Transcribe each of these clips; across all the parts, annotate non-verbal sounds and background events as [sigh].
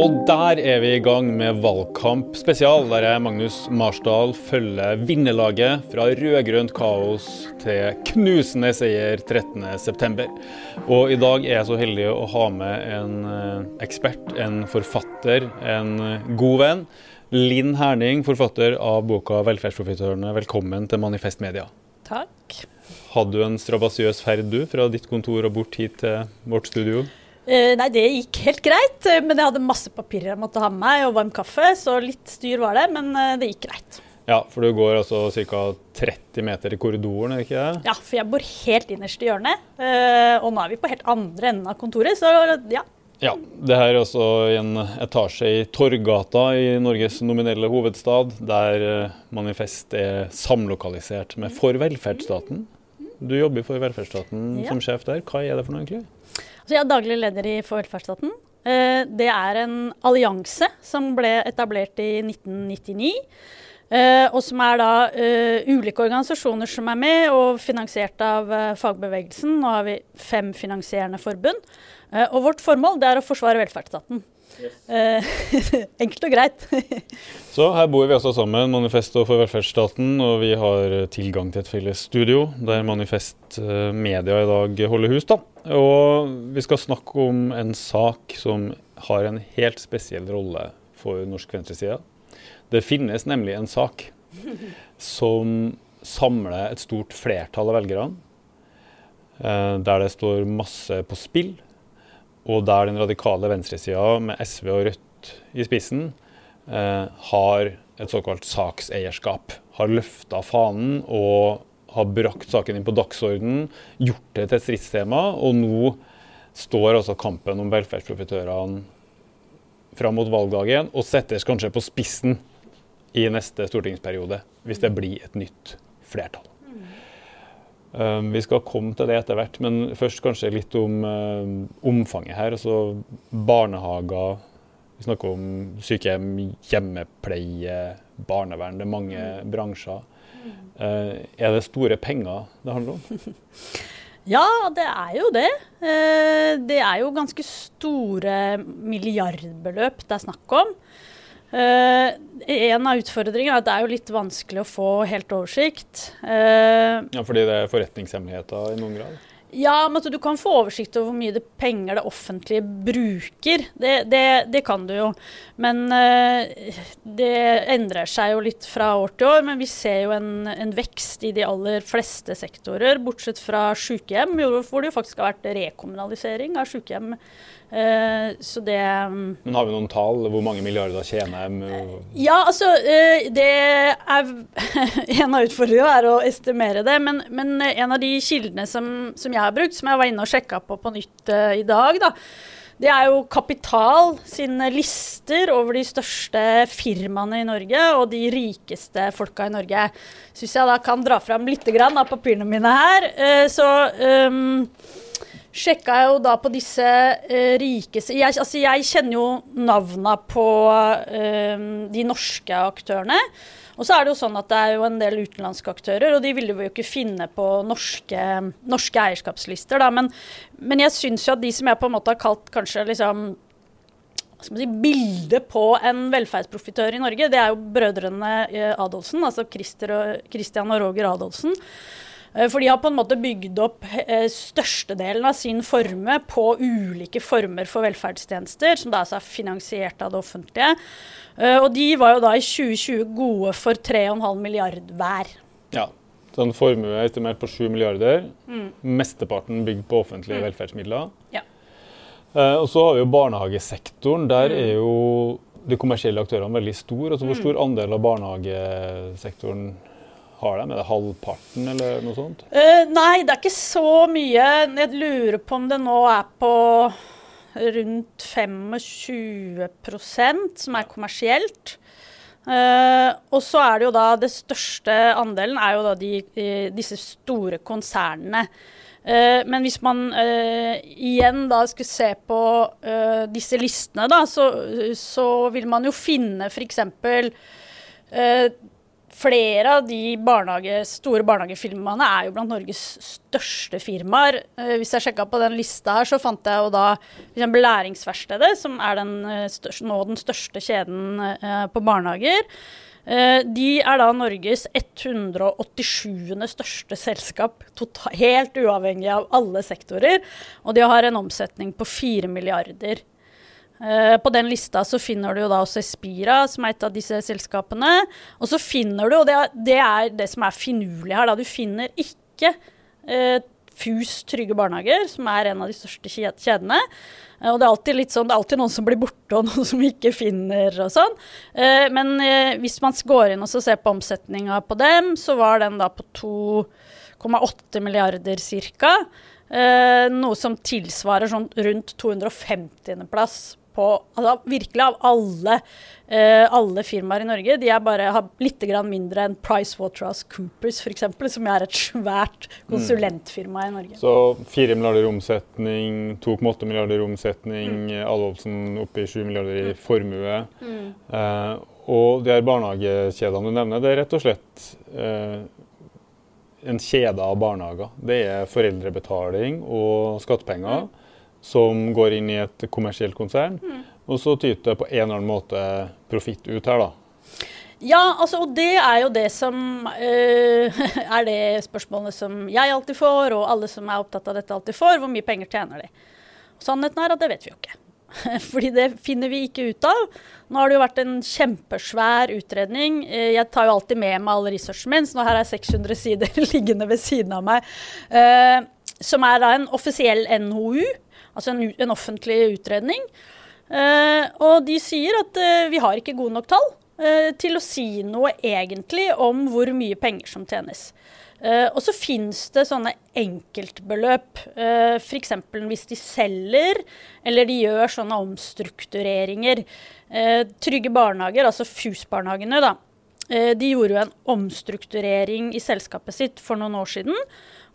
Og der er vi i gang med valgkamp spesial, der jeg, Magnus Marsdal, følger vinnerlaget fra rød-grønt kaos til knusende seier 13.9. Og i dag er jeg så heldig å ha med en eh, ekspert, en forfatter, en god venn. Linn Herning, forfatter av boka 'Velferdsprofitørene'. Velkommen til Manifest Media. Takk. Hadde du en strabasiøs ferd du, fra ditt kontor og bort hit til vårt studio? Eh, nei, det gikk helt greit, eh, men jeg hadde masse papirer jeg måtte ha med meg, og varm kaffe, så litt styr var det, men eh, det gikk greit. Ja, for du går altså ca. 30 meter i korridoren, er det ikke det? Ja, for jeg bor helt innerst i hjørnet, og nå er vi på helt andre enden av kontoret, så ja. Ja, det her er altså i en etasje i Torgata i Norges nominelle hovedstad, der Manifest er samlokalisert med For velferdsstaten. Du jobber for velferdsstaten Ja. som sjef der. Hva er det for noe, egentlig? Så jeg er daglig leder i For velferdsstaten. Eh, Det er en allianse som ble etablert i 1999. eh, Og som er da eh, ulike organisasjoner som er med, og finansiert av fagbevegelsen. Nå har vi fem finansierende forbund. Og vårt formål er å forsvare velferdsstaten. Eh, [laughs] Enkelt og greit. [laughs] Så her bor vi altså sammen, Manifesto For velferdsstaten, og vi har tilgang til et felles studio der Manifest eh, Media i dag holder hus. da. Og vi skal snakke om en sak som har en helt spesiell rolle for norsk venstreside. Det finnes nemlig en sak [laughs] som samler et stort flertall av velgerne, eh, der det står masse på spill, og der den radikale venstresida med SV og Rødt i spissen eh, har et såkalt sakseierskap. Har løfta fanen og har brakt saken inn på dagsordenen, gjort det til et stridstema, og nå står altså kampen om velferdsprofitørene fram mot valgdagen og settes kanskje på spissen i neste stortingsperiode, hvis det blir et nytt flertall. Um, vi skal komme til det etter hvert, men først kanskje litt om um, omfanget her. Altså barnehager, vi snakker om sykehjem, hjemmepleie, barnevern. Det er mange bransjer. Uh, er det store penger det handler om? [laughs] Ja, det er jo det. Eh, Det er jo ganske store milliardbeløp det er snakk om. Eh, En av utfordringene er at det er jo litt vanskelig å få helt oversikt. Uh, Ja, fordi det er forretningshemmeligheter i noen grad? Ja, men altså, du kan få oversikt over hvor mye det penger det offentlige bruker. Det, det, det kan du jo. Men uh, det endrer seg jo litt fra år til år. Men vi ser jo en, en vekst i de aller fleste sektorer, bortsett fra sykehjem, hvor det jo faktisk har vært rekommunalisering av sykehjem. Eh, så det mm, Men har vi noen tall? Hvor mange milliarder tjener de? Ja, altså eh, Det er [laughs] En av utfordringene er å estimere det. Men, men en av de kildene som, som jeg har brukt, som jeg var inne og sjekka på på nytt eh, i dag, da, det er jo Kapital sine lister over de største firmaene i Norge og de rikeste folka i Norge. Syns jeg da kan dra fram litt grann av papirene mine her, eh, så um, sjekka jeg jo da på disse uh, rikeste jeg, altså jeg kjenner jo navna på uh, de norske aktørene. Og så er det jo sånn at det er jo en del utenlandske aktører, og de ville vi jo ikke finne på norske, norske eierskapslister. Da. Men, men jeg syns jo at de som jeg på en måte har kalt kanskje liksom si, bildet på en velferdsprofitør i Norge, det er jo brødrene eh, Adolfsen, altså Christer og, Christian og Roger Adolfsen. Eh, For de har på en måte bygd opp eh, størstedelen av sin formue på ulike former for velferdstjenester, som da er finansiert av det offentlige. Eh, Og de var jo da i 2020 gode for 3,5 milliard hver. Ja. Så en formue er estimert på 7 milliarder. Mm. Mesteparten bygd på offentlige velferdsmidler. Ja. Og så har vi jo barnehagesektoren. Der Mm. er jo de kommersielle aktørene veldig store. Altså, hvor Mm. stor andel av barnehagesektoren har de? Er det halvparten, eller noe sånt? Uh, nei, det er ikke så mye. Jeg lurer på om det nå er på rundt 25% som er kommersielt. Uh, og så er det jo da det største andelen er jo da de, de, disse store konsernene. Uh, men hvis man uh, igjen da skulle se på eh, disse listene, da, så, så vil man jo finne f.eks. Uh, flere av de barnehage, store barnehagefirmaene er jo blant Norges største firmaer. Eh, hvis jeg sjekka på den lista her, så fant jeg jo da f.eks. Læringsverkstedet, som er den eh, største, nå den største kjeden eh, på barnehager. Eh, de er da Norges 187. største selskap, total, helt uavhengig av alle sektorer. Og de har en omsetning på 4 milliarder. Eh, på den lista så finner du jo da også Espira, som er et av disse selskapene. Og så finner du, og det er det, er det som er finurlig her, da, du finner ikke eh, FUS Trygge Barnehager, som er en av de største kjedene. Eh, og det er alltid litt sånn, det er alltid noen som blir borte, og [laughs] noen som ikke finner og sånn. Eh, men eh, hvis man går inn og ser på omsetninga på dem, så var den da på 2,8 milliarder ca. Noe som tilsvarer sånn rundt 250.-plass på altså Virkelig av alle, uh, alle firmaer i Norge. De er bare, har litt mindre enn PricewaterhouseCoopers f.eks., som er et svært konsulentfirma i Norge. Så 4 milliarder omsetning, 2,8 milliarder omsetning, mm. Adolfsen oppe i 7 milliarder i formue. Mm. Uh, og de her barnehagekjedene du nevner, det er rett og slett uh, en kjede av barnehager. Det er foreldrebetaling og skattepenger. Mm som går inn i et kommersielt konsern. Mm. Og så tyter på en eller annen måte profitt ut her, da. Ja, altså, og det er jo det som øh, [laughs] er det spørsmålet som jeg alltid får, og alle som er opptatt av dette alltid får. Hvor mye penger tjener de? Sannheten er at det vet vi jo ikke. [laughs] Fordi det finner vi ikke ut av. Nå har det jo vært en kjempesvær utredning. Eh, jeg tar jo alltid med meg all researchen min, så nå her er 600 sider [laughs] liggende ved siden av meg. Uh, som er da en offisiell NOU altså en, en offentlig utredning. Eh, og de sier at eh, vi har ikke gode nok tall eh, til å si noe egentlig om hvor mye penger som tjenes. og så finnes det sånne enkeltbeløp, Eh, f.eks. hvis de selger eller de gjør sånne omstruktureringer. trygge barnehager, altså FUS-barnehagene, da, de gjorde jo en omstrukturering i selskapet sitt for noen år siden.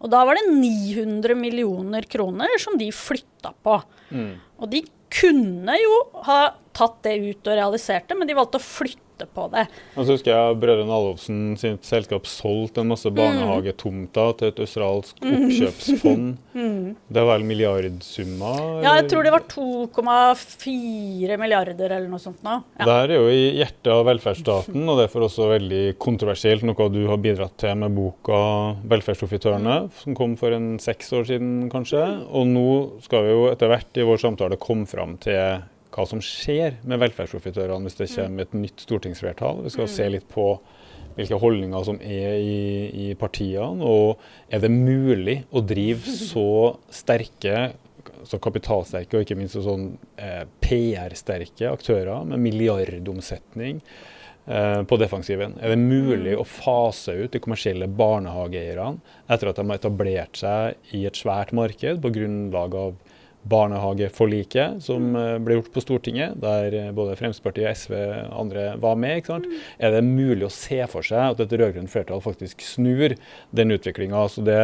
Og da var det 900 millioner kroner som de flytta på. Mm. Og de kunne jo ha tatt det ut og realisert det, men de valgte å flytte støtte på det. Og så husker jeg Brødrene Alvofsen sitt selskap solgte en masse mm. barnehagetomter til et australsk mm. oppkjøpsfond. [laughs] Mm. Det var vel milliardsummer? Ja, jeg tror det var 2,4 milliarder eller noe sånt nå. Ja. Det her er jo i hjertet av velferdsstaten, og derfor også veldig kontroversielt, noe du har bidratt til med boka 'Velferdsprofitørene', som kom for en seks år siden kanskje. Og nå skal vi jo etter hvert i vår samtale komme fram til hva som skjer med velferdsprofitørene hvis det mm. kommer et nytt stortingsflertall. Vi skal mm. se litt på hvilke holdninger som er i, i, partiene. Og er det mulig å drive [laughs] så sterke, så kapitalsterke og ikke minst sånn eh, PR-sterke aktører med milliardomsetning eh, på defensiven? Er det mulig mm. å fase ut de kommersielle barnehageeierne etter at de har etablert seg i et svært marked på grunnlag av barnehageforliket som mm. Eh, ble gjort på Stortinget, der eh, både Fremskrittspartiet, SV og andre var med. ikke sant? Mm. Er det mulig å se for seg at et rød-grønt flertall faktisk snur den utviklinga? Det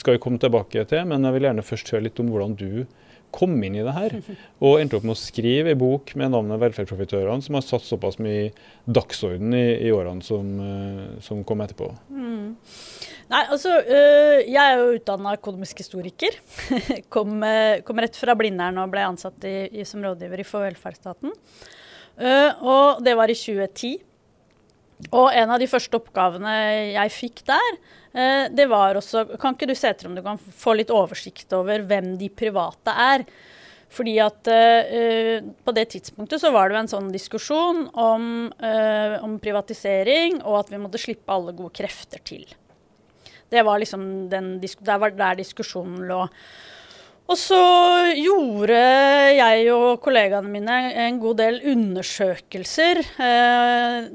skal vi komme tilbake til, men jeg vil gjerne først høre litt om hvordan du kom inn i det her, og endte opp med å skrive en bok med navnet 'Velferdsprofitørene', som har satt såpass mye dagsorden i, i årene som, eh, som, kom etterpå. Mm. Nei, altså, øh, Jeg er jo utdanna økonomisk historiker. [laughs] kom, øh, kom, rett fra Blindern og ble ansatt i, i, som rådgiver i For velferdsstaten. Og det var i 2010. Og en av de første oppgavene jeg fikk der, det var også Kan ikke du se etter om du kan få litt oversikt over hvem de private er? Fordi at uh, på det tidspunktet så var det jo en sånn diskusjon om, om privatisering, og at vi måtte slippe alle gode krefter til. Det var liksom den, der var der diskusjonen lå. Og så gjorde jeg og kollegaene mine en god del undersøkelser. Eh,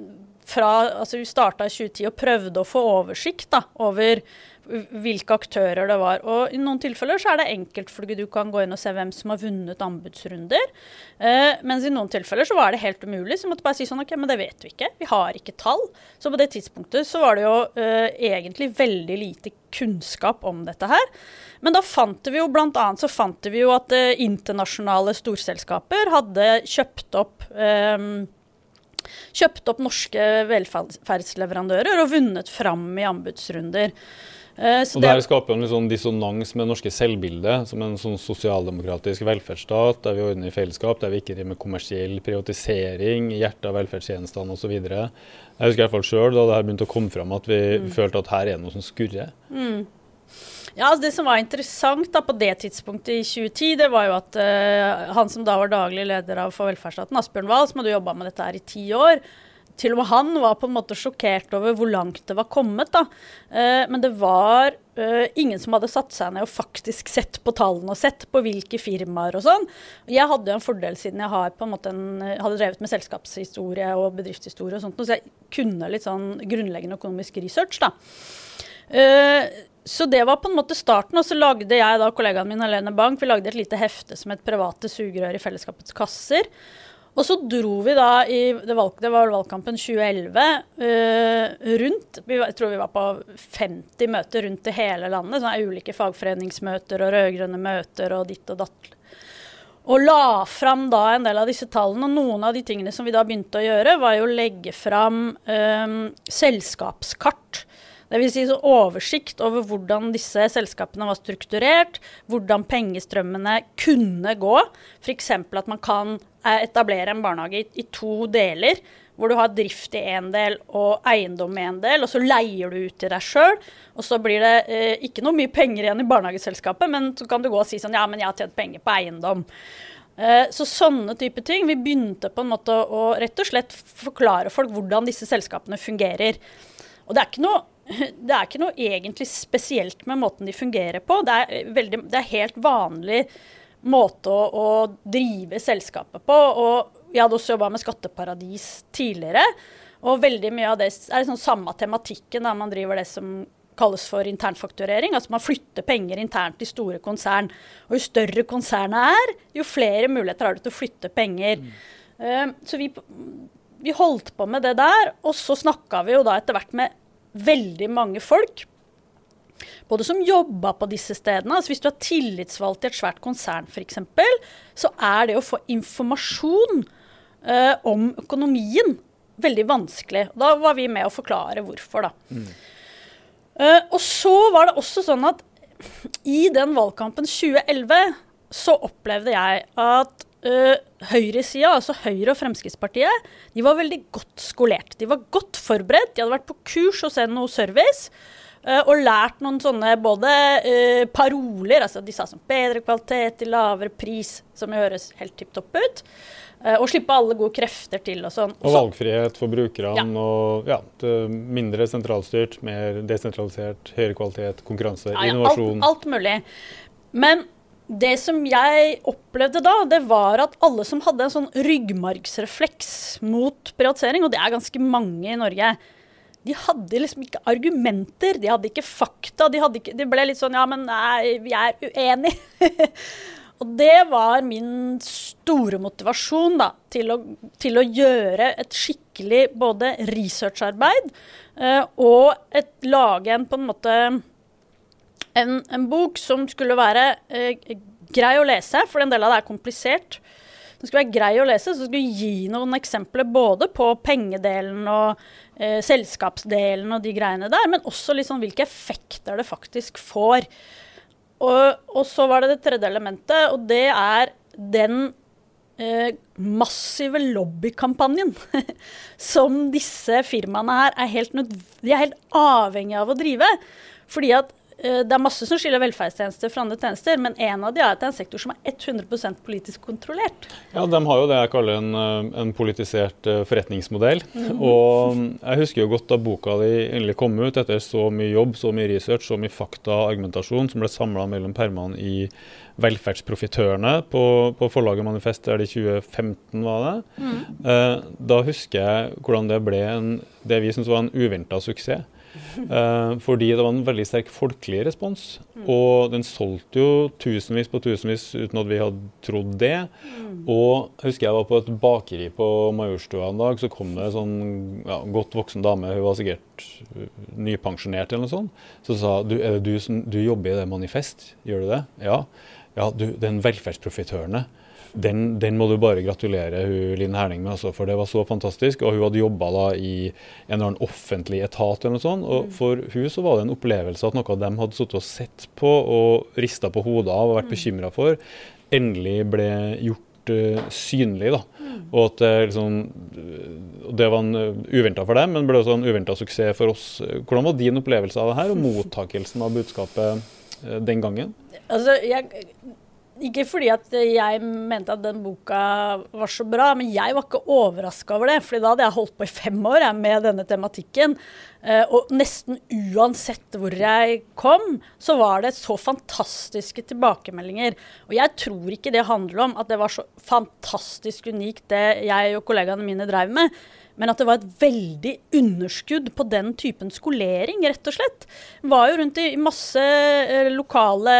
fra, altså vi starta i 2010 og prøvde å få oversikt da, over hvilke aktører det var. Og I noen tilfeller så er det enkelt, fordi du kan gå inn og se hvem som har vunnet anbudsrunder. Eh, mens i noen tilfeller så var det helt umulig. Så vi måtte bare si sånn OK, men det vet vi ikke. Vi har ikke tall. Så på det tidspunktet så var det jo eh, egentlig veldig lite kunnskap om dette her. Men da fant vi jo annet så fant vi jo at eh, internasjonale storselskaper hadde kjøpt opp eh, kjøpt opp norske velferdsleverandører og vunnet fram i anbudsrunder. Så og det her skaper en sånn dissonans med det norske selvbildet som en sånn sosialdemokratisk velferdsstat, der vi ordner i fellesskap, der vi ikke driver med kommersiell privatisering, hjertet av velferdstjenestene osv. Jeg husker i hvert fall sjøl da det her begynte å komme fram at vi mm. følte at her er det noe som skurrer. Mm. Ja, altså Det som var interessant da på det tidspunktet i 2010, det var jo at uh, han som da var daglig leder av for velferdsstaten, Asbjørn Wahl, som hadde jobba med dette her i ti år, til og med han var på en måte sjokkert over hvor langt det var kommet. da. Uh, men det var uh, ingen som hadde satt seg ned og faktisk sett på tallene og sett på hvilke firmaer og sånn. Jeg hadde jo en fordel siden jeg har på en en, hadde drevet med selskapshistorie og bedriftshistorie og sånt, så jeg kunne litt sånn grunnleggende økonomisk research. da. Uh, så det var på en måte starten. Og så lagde jeg da kollegaen min Helene Bank vi lagde et lite hefte som het 'Private sugerør i fellesskapets kasser'. Og så dro vi da i det, valg, det var valgkampen 2011 uh, rundt Jeg tror vi var på 50 møter rundt i hele landet. Sånne ulike fagforeningsmøter og rød-grønne møter og ditt og datt. Og la fram da en del av disse tallene. Og noen av de tingene som vi da begynte å gjøre, var jo å legge fram um, selskapskart Dvs. Si oversikt over hvordan disse selskapene var strukturert, hvordan pengestrømmene kunne gå. F.eks. at man kan eh, etablere en barnehage i, i to deler hvor du har drift i én del og eiendom i én del, og så leier du ut til deg sjøl. Og så blir det eh, ikke noe mye penger igjen i barnehageselskapet, men så kan du gå og si sånn ja, men jeg har tjent penger på eiendom. Eh, så sånne type ting. Vi begynte på en måte å rett og slett forklare folk hvordan disse selskapene fungerer. Og det er ikke noe [laughs] det er ikke noe egentlig spesielt med måten de fungerer på. Det er, veldig, det er helt vanlig måte å, å, drive selskapet på. Og jeg hadde også jobba med skatteparadis tidligere. Og veldig mye av det er liksom samme tematikken da man driver det som kalles for internfakturering. Altså man flytter penger internt i store konsern. Og jo større konsernet er, jo flere muligheter har du til å flytte penger. Mm. Uh, så vi, vi holdt på med det der. Og så snakka vi jo da etter hvert med veldig mange folk. Både som jobba på disse stedene. altså Hvis du er tillitsvalgt i et svært konsern f.eks., så er det å få informasjon uh, om økonomien veldig vanskelig. Da var vi med å forklare hvorfor, da. Mm. Uh, og så var det også sånn at i den valgkampen 2011 så opplevde jeg at uh, høyresida, altså Høyre og Fremskrittspartiet, de var veldig godt skolert. De var godt forberedt. De hadde vært på kurs hos NHO Service. Uh, og lært noen sånne både uh, paroler, altså de sa som bedre kvalitet til lavere pris, som høres helt tipp topp ut. Uh, og slippe alle gode krefter til og sånn. Og valgfrihet for brukerne. Ja. og ja, Mindre sentralstyrt, mer desentralisert, høyere kvalitet, konkurranse, ja, innovasjon. Alt, alt mulig. Men det som jeg opplevde da, det var at alle som hadde en sånn ryggmargsrefleks mot privatisering, og det er ganske mange i Norge, de hadde liksom ikke argumenter, de hadde ikke fakta. De, hadde ikke, de ble litt sånn Ja, men nei, vi er uenige. [laughs] og det var min store motivasjon da, til å, til å gjøre et skikkelig både researcharbeid uh, og et, lage en på en måte en, en bok som skulle være eh, grei å lese, for en del av det er komplisert. Den skulle være grei å lese, så skulle gi noen eksempler både på pengedelen og eh, selskapsdelen og de greiene der, men også liksom hvilke effekter det faktisk får. Og, og, så var det det tredje elementet, og det er den eh, massive lobbykampanjen [laughs] som disse firmaene her er helt, er helt avhengig av å drive. Fordi at det er masse som skiller velferdstjenester fra andre tjenester, men en av de er at det er en sektor som er 100% politisk kontrollert. Ja, de har jo det jeg kaller en, eh, en politisert eh, forretningsmodell. Mm. Og jeg husker jo godt da boka di endelig kom ut, etter så mye jobb, så mye research, så mye fakta og argumentasjon som ble samla mellom permene i Velferdsprofitørene på, på, forlaget Manifest, der det i 2015 var det. Mm. Eh, da husker jeg hvordan det ble en, det vi syntes var en uventa suksess. Uh, fordi det var en veldig sterk folkelig respons. Mm. Og den solgte jo tusenvis på tusenvis uten at vi hadde trodd det. Mm. Og jeg husker jeg var på et bakeri på Majorstua en dag, så kom det en sånn ja, godt voksen dame, hun var sikkert uh, nypensjonert eller noe sånt, så sa du, er det du som du jobber i det Manifest, gjør du det? Ja. Ja, du, den velferdsprofitørene. Den, den, må du bare gratulere hun, Linn Herning med, altså, for det var så fantastisk. Og hun hadde jobba i en eller annen offentlig etat eller noe sånt. Og mm. for hun så var det en opplevelse at noe av dem hadde sittet og sett på og rista på hodet av og vært mm. bekymra for, endelig ble gjort uh, synlig. da. Mm. Og at det, liksom, det var en uh, uventa for dem, men ble også en uventa suksess for oss. Hvordan var din opplevelse av det her, og [laughs] mottakelsen av budskapet den gangen? Altså, jeg ikke fordi at jeg mente at den boka var så bra, men jeg var ikke overraska over det. fordi da hadde jeg holdt på i fem år jeg, med denne tematikken. Uh, og nesten uansett hvor jeg kom, så var det så fantastiske tilbakemeldinger. Og jeg tror ikke det handler om at det var så fantastisk unikt det jeg og kollegaene mine drev med men at det var et veldig underskudd på den typen skolering, rett og slett. Var jo rundt i masse eh, lokale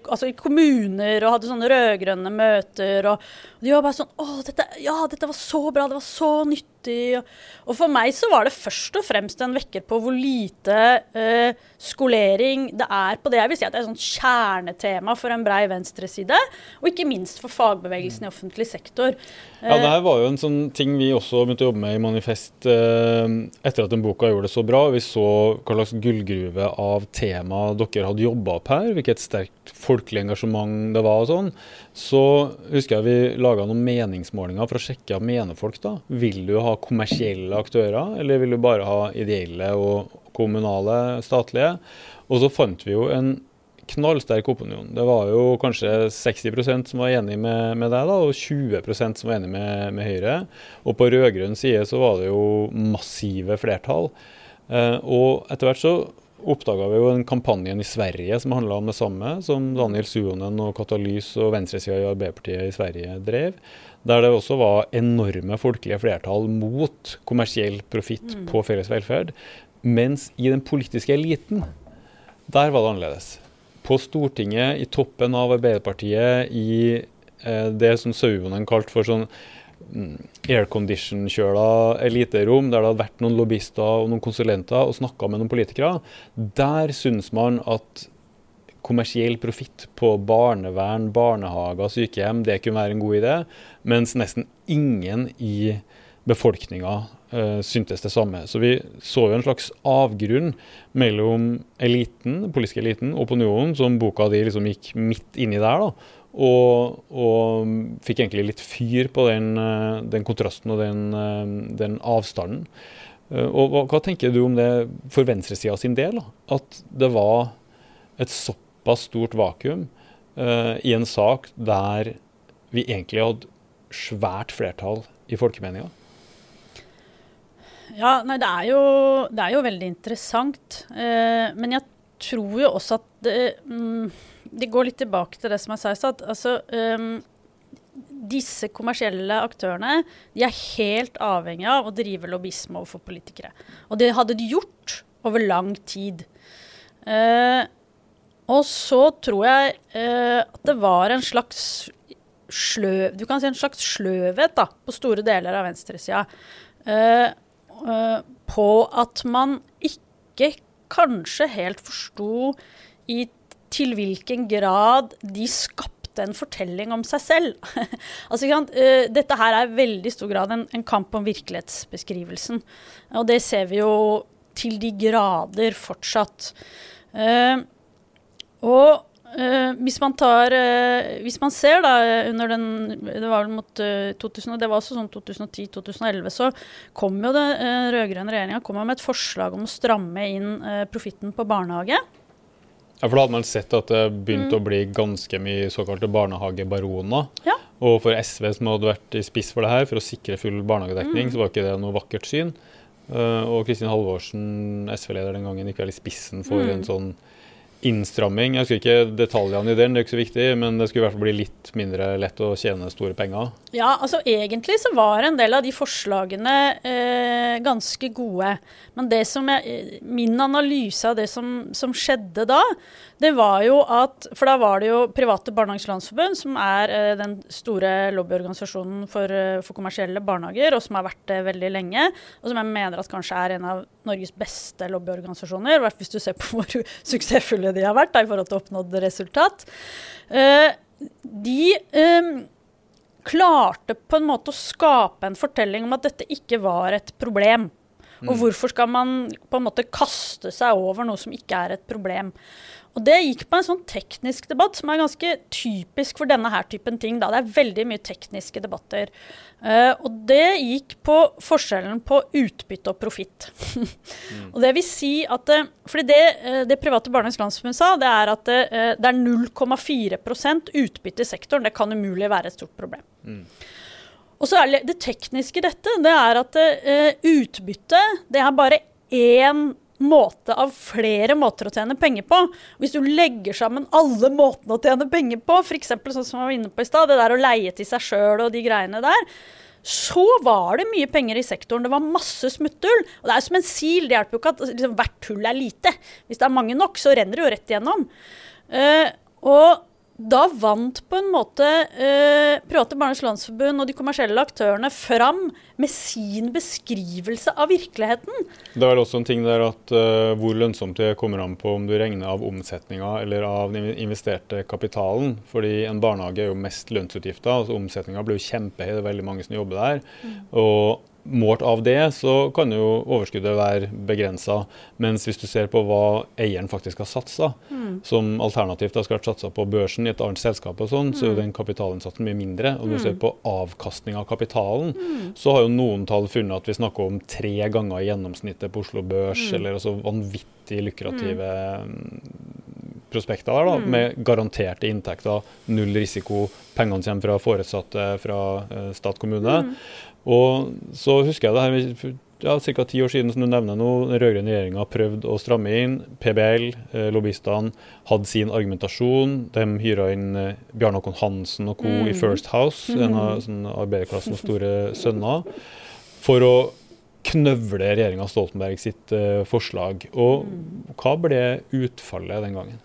Altså i kommuner og hadde sånne rød-grønne møter. Og, de var bare sånn Å, dette, ja, dette var så bra, det var så nyttig. Og for meg så var det først og fremst en vekker på hvor lite eh, skolering det er på det jeg vil si at det er et sånt kjernetema for en brei venstreside, og ikke minst for fagbevegelsen i offentlig sektor. Ja, det her var jo en sånn ting vi også begynte å jobbe med i Manifest eh, etter at den boka gjorde det så bra. Vi så hva slags gullgruve av tema dere hadde jobba opp her, hvilket sterkt folkelig engasjement det var og sånn. Så husker jeg vi laga noen meningsmålinger for å sjekke hva mener folk da. Vil du ha kommersielle aktører, eller vil du bare ha ideelle og kommunale, statlige. Og så fant vi jo en knallsterk opinion. Det var jo kanskje 60% som var enig med, med deg, da, og 20% som var enig med, med Høyre. Og på rød-grønn side så var det jo massive flertall. Eh, og etter hvert så oppdaga vi jo en kampanjen i Sverige som handla om det samme, som Daniel Suonen og Katalys og venstresida i Arbeiderpartiet i Sverige drev. Der det også var enorme folkelige flertall mot kommersiell profitt mm. på felles velferd. Mens i den politiske eliten, der var det annerledes. På Stortinget, i toppen av Arbeiderpartiet, i eh, det som Sauvonen kalte for sånn mm, aircondition-kjøla eliterom, der det hadde vært noen lobbyister og noen konsulenter og snakka med noen politikere, der syns man at kommersiell profitt på barnevern, barnehager, sykehjem, det kunne være en god idé. Mens nesten ingen i befolkninga uh, syntes det samme. Så vi så jo en slags avgrunn mellom eliten, den politiske eliten opinionen, som boka di liksom gikk midt inni der. da, og, og, fikk egentlig litt fyr på den, uh, den kontrasten og den, uh, den avstanden. og hva, hva, tenker du om det for venstresida sin del? Da? At det var et såpass stort vakuum i en sak der vi egentlig hadde svært flertall i folkemeninga? Ja, nei, det er jo, det er jo veldig interessant. Uh, men jeg tror jo også at det, um, det, går litt tilbake til det som jeg sa i stad. Altså, um, disse kommersielle aktørene de er helt avhengig av å drive lobbyisme overfor politikere. Og det hadde de gjort over lang tid. Uh, og så tror jeg eh, at det var en slags sløv, du kan si en slags sløvhet da, på store deler av venstresida. Eh, Eh, på at man ikke kanskje helt forsto i til hvilken grad de skapte en fortelling om seg selv. [laughs] altså, uh, dette her er i veldig stor grad en, en, kamp om virkelighetsbeskrivelsen. Og det ser vi jo til de grader fortsatt. Uh, og Uh, hvis, man tar, uh, hvis man ser da under den Det var vel mot uh, eh, 2000, det var også sånn 2010-2011, så kom jo det uh, rød-grønne regjeringa med et forslag om å stramme inn profitten på barnehage. Ja, for Da hadde man sett at det begynte mm. å bli ganske mye såkalte barnehagebaroner. Ja. Og for SV, som hadde vært i spiss for det her, for å sikre full barnehagedekning, mm. så var ikke det noe vakkert syn. og Kristin Halvorsen, SV-leder den gangen, gikk vel i spissen for mm. en sånn innstramming. Jeg husker ikke detaljene i den, det er ikke så viktig, men det skulle i hvert fall bli litt mindre lett å tjene store penger. Ja, altså egentlig så var en del av de forslagene eh, ganske gode. Men det som jeg, min analyse av det som, som, skjedde da, det var jo at For da var det jo Private Barnehagers Landsforbund, som er eh, den store lobbyorganisasjonen for, eh, for, kommersielle barnehager, og som har vært det veldig lenge, og som jeg mener at kanskje er en av Norges beste lobbyorganisasjoner, i hvert fall hvis du ser på [laughs] hvor suksessfulle de har vært da, i forhold til oppnådd resultat. Eh, de eh, klarte på en måte å skape en fortelling om at dette ikke var et problem. Og hvorfor skal man på en måte kaste seg over noe som ikke er et problem? Og det gikk på en sånn teknisk debatt som er ganske typisk for denne her typen ting. Da. Det er veldig mye tekniske debatter. Uh, og det gikk på forskjellen på utbytte og profitt. [laughs] mm. Og det vil si at uh, fordi det, uh, det private Barnehagens Landsforbund sa, det er at det er 0,4% utbytte i sektoren. Det kan umulig være et stort problem. Mm. Og så er det, det tekniske i dette, det er at utbytte det er bare én måte av flere måter å tjene penger på. Hvis du legger sammen alle måtene å tjene penger på, f.eks. sånn som jeg var inne på i stad, det der å leie til seg sjøl og de greiene der, så var det mye penger i sektoren. Det var masse smutthull. Og det er som en sil. Det hjelper jo ikke at liksom, hvert hull er lite. Hvis det er mange nok, så renner det jo rett igjennom. Uh, og da vant på en måte eh, Private Barnes Landsforbund og de kommersielle aktørene fram med sin beskrivelse av virkeligheten. Det er vel også en ting der at eh, hvor lønnsomt det kommer an på om du regner av omsetninga eller av den investerte kapitalen. Fordi en barnehage er jo mest lønnsutgifter. altså Omsetninga blir jo kjempehøy, det er veldig mange som jobber der. Mm. og målt av det, så kan jo overskuddet være begrensa. Mens hvis du ser på hva eieren faktisk har satsa, mm. som alternativt har vært satsa på børsen i et annet selskap, og sånn, mm. så er jo mm. den kapitalinnsatsen mye mindre. Og når du ser mm. på avkastning av kapitalen, mm. så har jo noen tall funnet at vi snakker om tre ganger i gjennomsnittet på Oslo Børs, mm. eller altså vanvittig lukrative prospekter der, da, med garanterte inntekter, null risiko, pengene kommer fra foresatte fra uh, stat kommune. Og så husker jeg det her ja, ca. ti år siden, som du nevner nå, den rød-grønne regjeringa prøvde å stramme inn. PBL, eh, lobbyistene, hadde sin argumentasjon. De hyra inn eh, Bjarne Håkon Hansen og co. Mm. i First House, en av sånn, arbeiderklassens store sønner, for å knøvle regjeringa Stoltenberg sitt eh, forslag. Og mm. hva ble utfallet den gangen?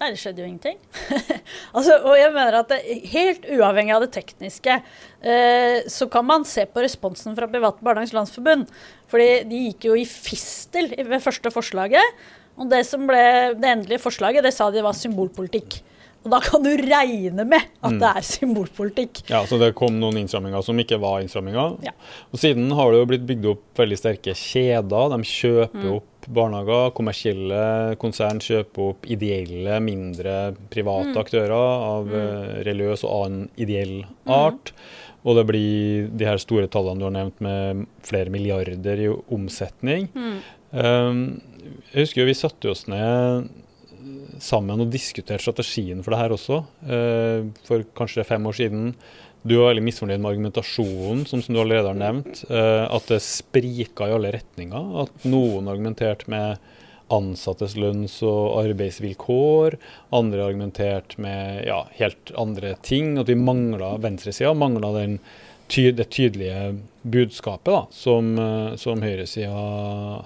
Nei, det skjedde jo ingenting. [laughs] altså, og jeg mener at det, Helt uavhengig av det tekniske, eh, så kan man se på responsen fra Private Barnehagens Landsforbund. fordi de gikk jo i fistel ved første forslaget. Og det som ble det endelige forslaget, det sa de var symbolpolitikk. Og da kan du regne med at mm. det er symbolpolitikk. Ja, Så det kom noen innstramminger som ikke var innstramminger. Ja. Og siden har det jo blitt bygd opp veldig sterke kjeder. De kjøper mm. opp barnehager. Kommersielle konsern kjøper opp ideelle, mindre private mm. aktører av mm. Eh, religiøs og annen ideell mm. art. Og det blir de her store tallene du har nevnt med flere milliarder i omsetning. Um, jeg husker jo vi satte oss ned sammen og diskutert strategien for det her også, uh, for kanskje fem år siden. Du var veldig misfornøyd med argumentasjonen, som, som du allerede har nevnt. Uh, at det sprika i alle retninger. At noen argumenterte med ansattes lønns- og arbeidsvilkår. Andre argumenterte med ja, helt andre ting. At vi mangla venstresida mangla ty det tydelige budskapet da, som, uh, som høyresida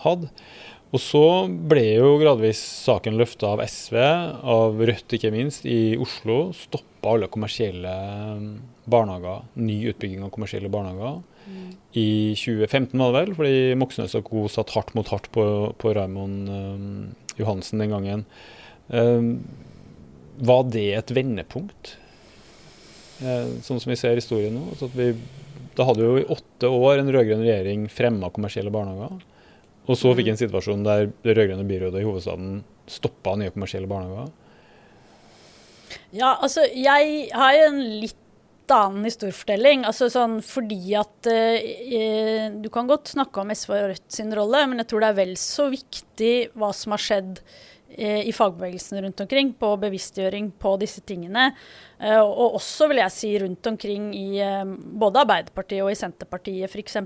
hadde. Og så ble jo gradvis saken løfta av SV, av Rødt ikke minst, i Oslo. Stoppa alle kommersielle um, barnehager, ny utbygging av kommersielle barnehager. Mm. I 2015 var det vel, fordi Moxnes og co. satt hardt mot hardt på, på Raymond um, Johansen den gangen. Um, var det et vendepunkt, uh, sånn som vi ser historien nå? Altså vi, da hadde jo i åtte år en rød-grønn regjering fremma kommersielle barnehager. Og så fikk vi en situasjon der det rød-grønne byrådet i hovedstaden stoppa nye kommersielle barnehager. Ja, altså jeg har jo en litt annen historiefortelling. Altså sånn fordi at eh, Du kan godt snakke om SV og Rødt sin rolle, men jeg tror det er vel så viktig hva som har skjedd eh, i fagbevegelsen rundt omkring på bevisstgjøring på disse tingene. Eh, og også vil jeg si rundt omkring i eh, både Arbeiderpartiet og i Senterpartiet f.eks.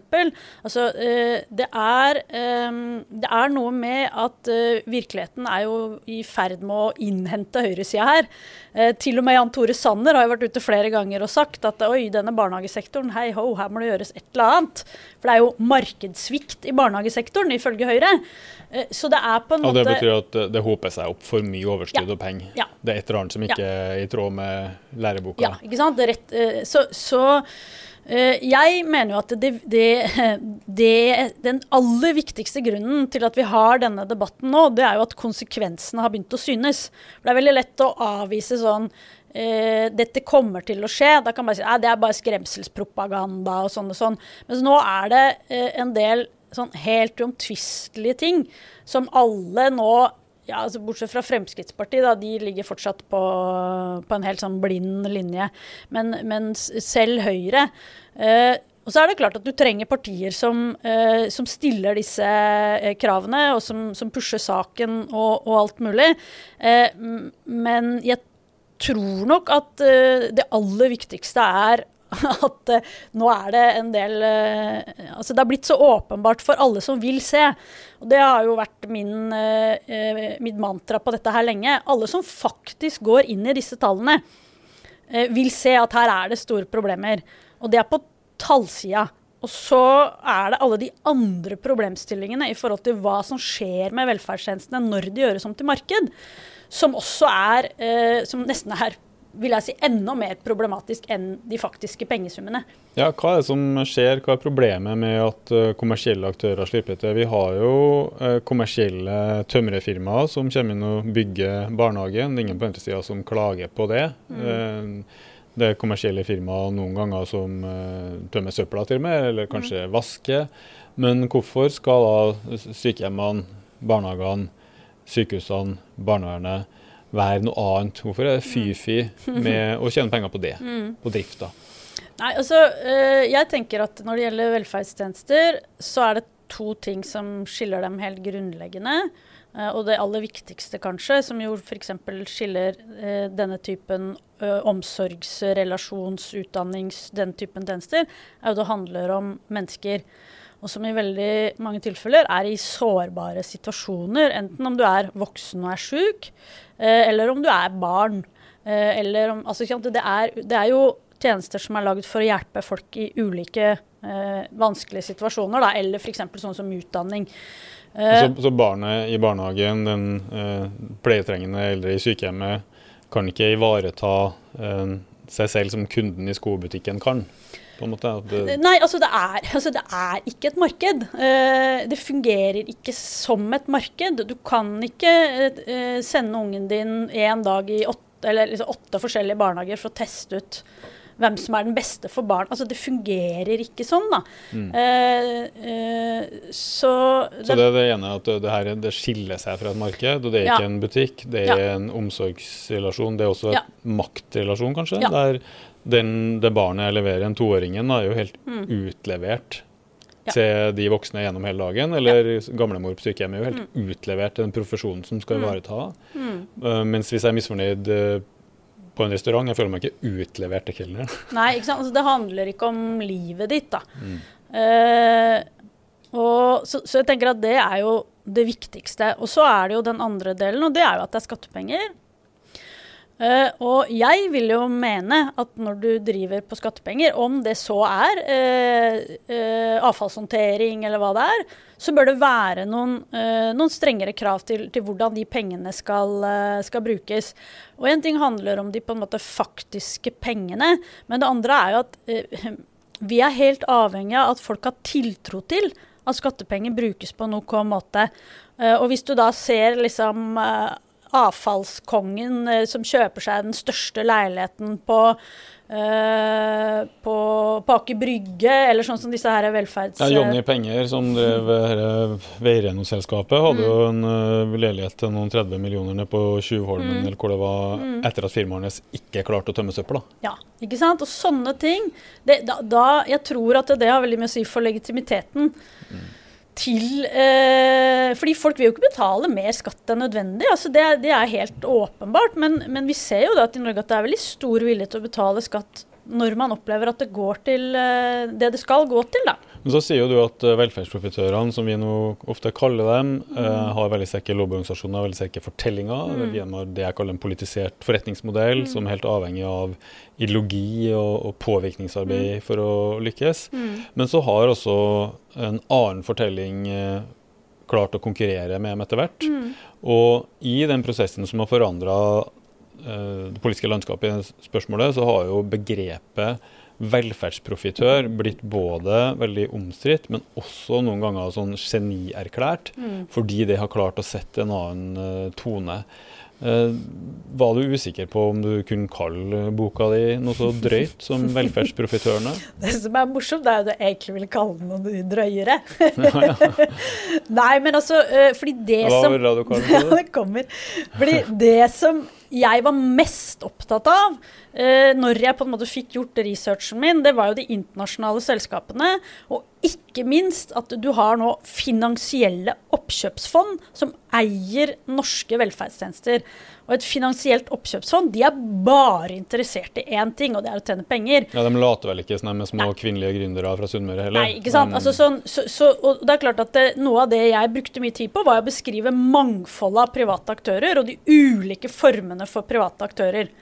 Altså, eh, det, er, det er noe med at virkeligheten er jo i ferd med å innhente høyresida her. Til og med Jan Tore Sanner har jo vært ute flere ganger og sagt at oi, denne barnehagesektoren, hei ho, her må det gjøres et eller annet. For det er jo markedssvikt i barnehagesektoren, ifølge Høyre. Så det er på en måte Og det betyr at det håper seg opp for mye overskudd Ja. og penger. Ja. Det er et eller annet som ikke er i tråd med læreboka. Ja, ikke sant? Rett, eh, så så eh, jeg mener jo at det, det, det, den aller viktigste grunnen til at vi har denne debatten nå, det er jo at konsekvensene har begynt å synes. For Det er veldig lett å avvise sånn eh, dette kommer til å skje. Da kan man si at det er bare skremselspropaganda og sånn og sånn. Mens nå er det eh, en del sånn helt uomtvistelige ting som alle nå ja, altså Bortsett fra Fremskrittspartiet, da, de ligger fortsatt på, på en helt sånn blind linje. Men, men selv Høyre eh, Og så er det klart at du trenger partier som, eh, som stiller disse eh, kravene, og som, som pusher saken og, og alt mulig. Eh, men jeg tror nok at eh, det aller viktigste er [laughs] at eh, nå er det en del eh, Altså det har blitt så åpenbart for alle som vil se. Og det har jo vært min, eh, mitt mantra på dette her lenge. Alle som faktisk går inn i disse tallene, vil se at her er det store problemer. Og det er på tallsida. Og så er det alle de andre problemstillingene i forhold til hva som skjer med velferdstjenestene når de gjøres om til marked, som også er Som nesten er vil jeg si, enda mer problematisk enn de faktiske pengesummene. Ja, Hva er det som skjer? Hva er problemet med at eh, kommersielle aktører slipper til? Vi har jo eh, kommersielle tømrerfirmaer som kommer inn og bygger barnehagen. Det er ingen på andre sida som klager på det. Mm. Det er kommersielle firmaer noen ganger som eh, tømmer søpla til og med, eller kanskje vasker. Men hvorfor skal da sykehjemmene, barnehagene, sykehusene, barnevernet være noe annet? Hvorfor er det fy-fy med å tjene penger på det, [laughs] på drifta? Nei, altså, eh, jeg tenker at når det gjelder velferdstjenester, så er det to ting som skiller dem helt grunnleggende. Eh, og det aller viktigste, kanskje, som jo f.eks. skiller eh, denne typen omsorgs-, relasjons-, utdannings-, den typen tjenester, er jo det handler om mennesker. Og som i veldig mange tilfeller er i sårbare situasjoner. Enten om du er voksen og er sjuk, eh, eller om du er barn. Eh, om, altså, det, er, det er jo tjenester som er laget for å hjelpe folk i ulike eh, vanskelige situasjoner, da, eller f.eks. sånn som utdanning. Eh, Så, så barnet i barnehagen, den eh, pleietrengende eldre i sykehjemmet, kan ikke ivareta eh, seg selv som kunden i skobutikken kan? På en måte. Det, Nei, altså det, er, [laughs] altså det er ikke et marked. Eh, det fungerer ikke som et marked. Du kan ikke eh, sende ungen din en dag i åtte, eller liksom åtte forskjellige barnehager for å teste ut hvem som er den beste for barn. Altså Det fungerer ikke sånn, da. Mm. Uh, uh, så, så det er det ene at det, her, det skiller seg fra et marked, og det er Ja. ikke en butikk. Det er en omsorgsrelasjon. Det er også Ja. maktrelasjon, kanskje. Ja. Der den, det barnet jeg leverer, en toåringen, er jo helt utlevert Mm. Ja. til de voksne gjennom hele dagen. Eller gamlemor på sykehjemmet er jo helt Mm. utlevert til den profesjonen som skal ivareta. Uh, mens hvis jeg er misfornøyd uh, på en restaurant, jeg føler meg ikke utlevert til kelneren. [laughs] Nei, ikke sant? Altså, det handler ikke om livet ditt, da. Eh, og, så, så jeg tenker at det er jo det viktigste. Og så er det jo den andre delen, og det er jo at det er skattepenger. Eh, og jeg vil jo mene at når du driver på skattepenger, om det så er uh, uh, avfallshåndtering eller hva det er, så bør det være noen, noen strengere krav til, til hvordan de pengene skal, skal brukes. Og en ting handler om de på en måte faktiske pengene, men det andre er jo at vi er helt avhengig av at folk har tiltro til at skattepenger brukes på noen måte. Og hvis du da ser liksom avfallskongen eh, som kjøper seg den største leiligheten på, uh, på, på Aker Brygge, eller sånn som disse her velferds... Ja, Jonny Penger, som drev uh, Veirenholdsselskapet, hadde jo en uh, leilighet til noen 30 millioner nede på Tjuvholmen, eller hvor det var, etter at firmaet hans ikke klarte å tømme søpla. Ja, ikke sant? Og sånne ting. Det, da, da, jeg tror at det har veldig mye å si for legitimiteten. Til eh, Fordi folk vil jo ikke betale mer skatt enn nødvendig. altså Det, det er helt åpenbart. Men, men vi ser jo da at i Norge at det er veldig stor vilje til å betale skatt når man opplever at det går til eh, det det skal gå til. da. Men så sier jo du at eh, velferdsprofitørene, som vi nå ofte kaller dem, eh, har veldig sterke lobbyorganisasjoner, veldig sterke fortellinger. De har det jeg kaller en politisert forretningsmodell, som er helt avhengig av ideologi og, og påvirkningsarbeid for å lykkes. Men så har også en annen fortelling eh, klart å konkurrere med dem etter hvert. Mm. Og i den prosessen som har forandra eh, det politiske landskapet i spørsmålet, så har jo begrepet velferdsprofitør blitt både veldig omstridt, men også noen ganger sånn genierklært, mm. fordi det har klart å sette en annen uh, tone. Uh, var du usikker på om du kunne kalle boka di noe så drøyt som [laughs] 'Velferdsprofitørene'? Det som er morsomt, det er jo det jeg egentlig ville kalle den noe drøyere. [laughs] Nei, men altså uh, Fordi det Hva som var du kalle det? [laughs] Ja, det kommer. Fordi det som jeg var mest opptatt av eh, når jeg på en måte fikk gjort researchen min, det var jo de internasjonale selskapene. Og ikke minst at du har nå finansielle oppkjøpsfond som eier norske velferdstjenester. Og et finansielt oppkjøpsfond de er bare interessert i én ting, og det er å tjene penger. Ja, De later vel ikke sånn med små Nei. kvinnelige gründere fra Sunnmøre heller? Nei, ikke sant. Altså, sånn, så, så, og det er klart at det, Noe av det jeg brukte mye tid på, var å beskrive mangfoldet av private aktører og de ulike formene for private aktører.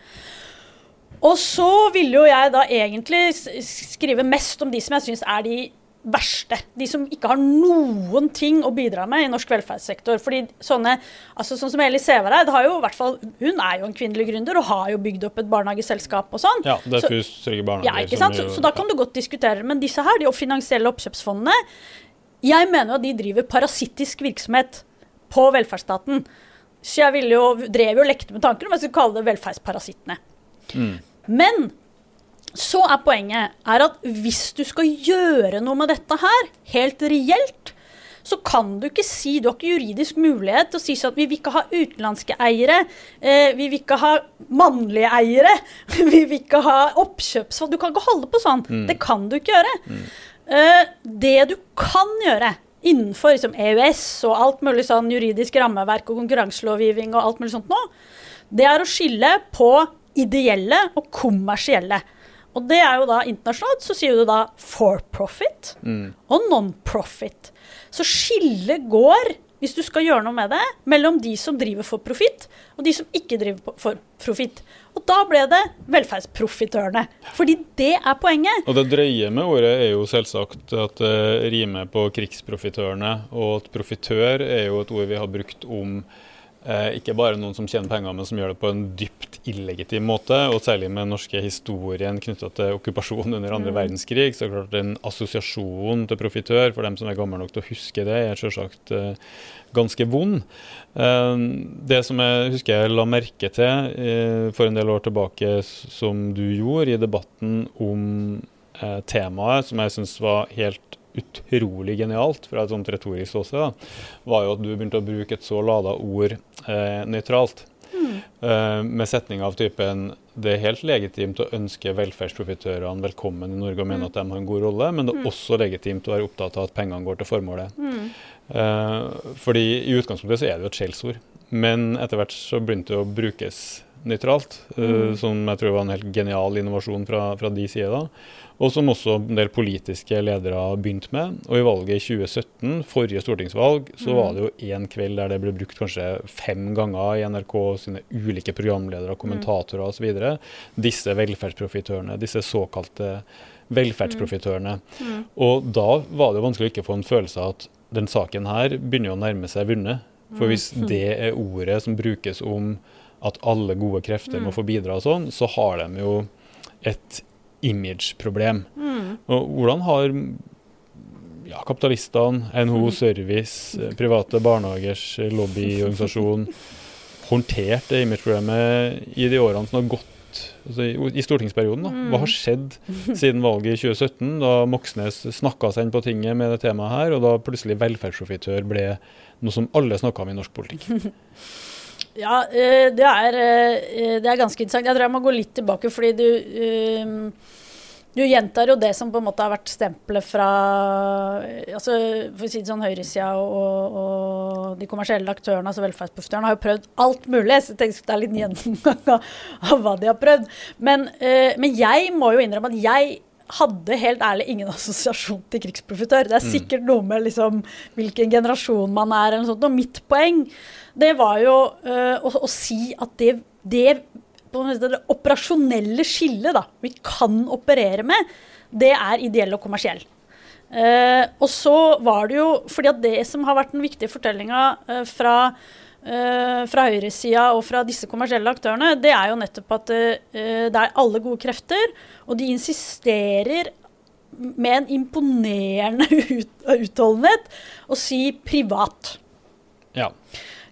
Og så ville jo jeg da egentlig skrive mest om de som jeg syns er de verste. De som ikke har noen ting å bidra med i norsk velferdssektor. Fordi sånne, altså Sånn som Eli Sævareid har jo, hvert fall, hun er jo en kvinnelig gründer og har jo bygd opp et barnehageselskap og sånn. Ja, det er så, Trygge Barnehager. Ja, ikke sant? Så, så, da kan du godt diskutere. Men disse her, de finansielle oppkjøpsfondene, jeg mener jo at de driver parasittisk virksomhet på velferdsstaten. Så jeg ville jo, drev jo og lekte med tanken om jeg skulle kalle det velferdsparasittene. Mm. Men så er poenget er at hvis du skal gjøre noe med dette her, helt reelt, så kan du ikke si Du har ikke juridisk mulighet til å si sånn at vi vil ikke ha utenlandske eiere. Eh, vi vil ikke ha mannlige eiere. [laughs] vi vil ikke ha oppkjøpsfond. Du kan ikke holde på sånn. Mm. Det kan du ikke gjøre. Mm. Eh, det du kan gjøre innenfor liksom, EØS og alt mulig sånn juridisk rammeverk og konkurranselovgivning og alt mulig sånt nå, det er å skille på ideelle og kommersielle. Og det er jo da internasjonalt, så sier du da for profit mm. og non-profit. Så skillet går, hvis du skal gjøre noe med det, mellom de som driver for profitt, og de som ikke driver for profitt. Og da ble det velferdsprofitørene. Fordi det er poenget. Og det drøye med ordet er jo selvsagt at det rimer på krigsprofitørene, og at profitør er jo et ord vi har brukt om Eh, ikke bare noen som tjener penger, men som gjør det på en dypt illegitim måte. Og særlig med den norske historien knytta til okkupasjonen under andre mm. verdenskrig. Så klart en assosiasjon til profitør, for dem som er gamle nok til å huske det, er selvsagt eh, ganske vond. Eh, det som jeg husker jeg la merke til eh, for en del år tilbake, som du gjorde i debatten om eh, temaet, som jeg syns var helt utrolig genialt fra et sånt retorisk ståsted, var jo at du begynte å bruke et så lada ord eh, nøytralt. Mm. Eh, med setning av typen det er helt legitimt å ønske velferdsprofitørene velkommen i Norge og mene mm. at de har en god rolle, men det er mm. også legitimt å være opptatt av at pengene går til formålet. Mm. Eh, fordi i utgangspunktet så er det jo et skjellsord, men etter hvert så begynte det å brukes nøytralt, eh, mm. som jeg tror var en helt genial innovasjon fra, fra de sida og som også en del politiske ledere har begynt med. Og i valget i 2017, forrige stortingsvalg, så var det jo én kveld der det ble brukt kanskje fem ganger i NRK sine ulike programledere, kommentatorer osv. Disse velferdsprofitørene, disse såkalte velferdsprofitørene. Mm. Mm. Og da var det jo vanskelig å ikke få en følelse av at den saken her begynner å nærme seg vunnet. For hvis mm. det er ordet som brukes om at alle gode krefter må få bidra og sånn, så har de jo et imageproblem. Mm. Og hvordan har ja, kapitalistene, NHO mm. Service, eh, private barnehagers lobbyorganisasjon [laughs] håndtert det imageproblemet i de årene som har gått altså i, i, stortingsperioden? da. Hva har skjedd [laughs] siden valget i 2017, da Moxnes snakka seg inn på tinget med det temaet her, og da plutselig velferdsprofitør ble noe som alle snakka om i norsk politikk? [laughs] Ja, eh, det er, eh, det er, ganske interessant. Jeg tror jeg må gå litt tilbake, fordi du eh, du gjentar jo det som på en måte har vært stempelet fra altså for å si det sånn, høyresida og, og, de kommersielle aktørene, altså velferdsprofitørene, har jo prøvd alt mulig. Så jeg tenker det er litt gjennomgang av hva de har prøvd. Men, men jeg må jo innrømme at jeg hadde helt ærlig ingen [laughs] assosiasjon til krigsprofitør. Det er mm. sikkert noe med liksom, hvilken generasjon man er, eller noe sånt. Og mitt poeng det var jo uh, å, å, si at det, det, det operasjonelle skillet da, vi kan operere med, det er ideell og kommersiell. Eh, og så var det jo fordi at det som har vært den viktige fortellinga eh, fra, eh, fra høyresida og fra disse kommersielle aktørene, det er jo nettopp at eh, det er alle gode krefter, og de insisterer med en imponerende [laughs] ut, utholdenhet å si privat. Ja.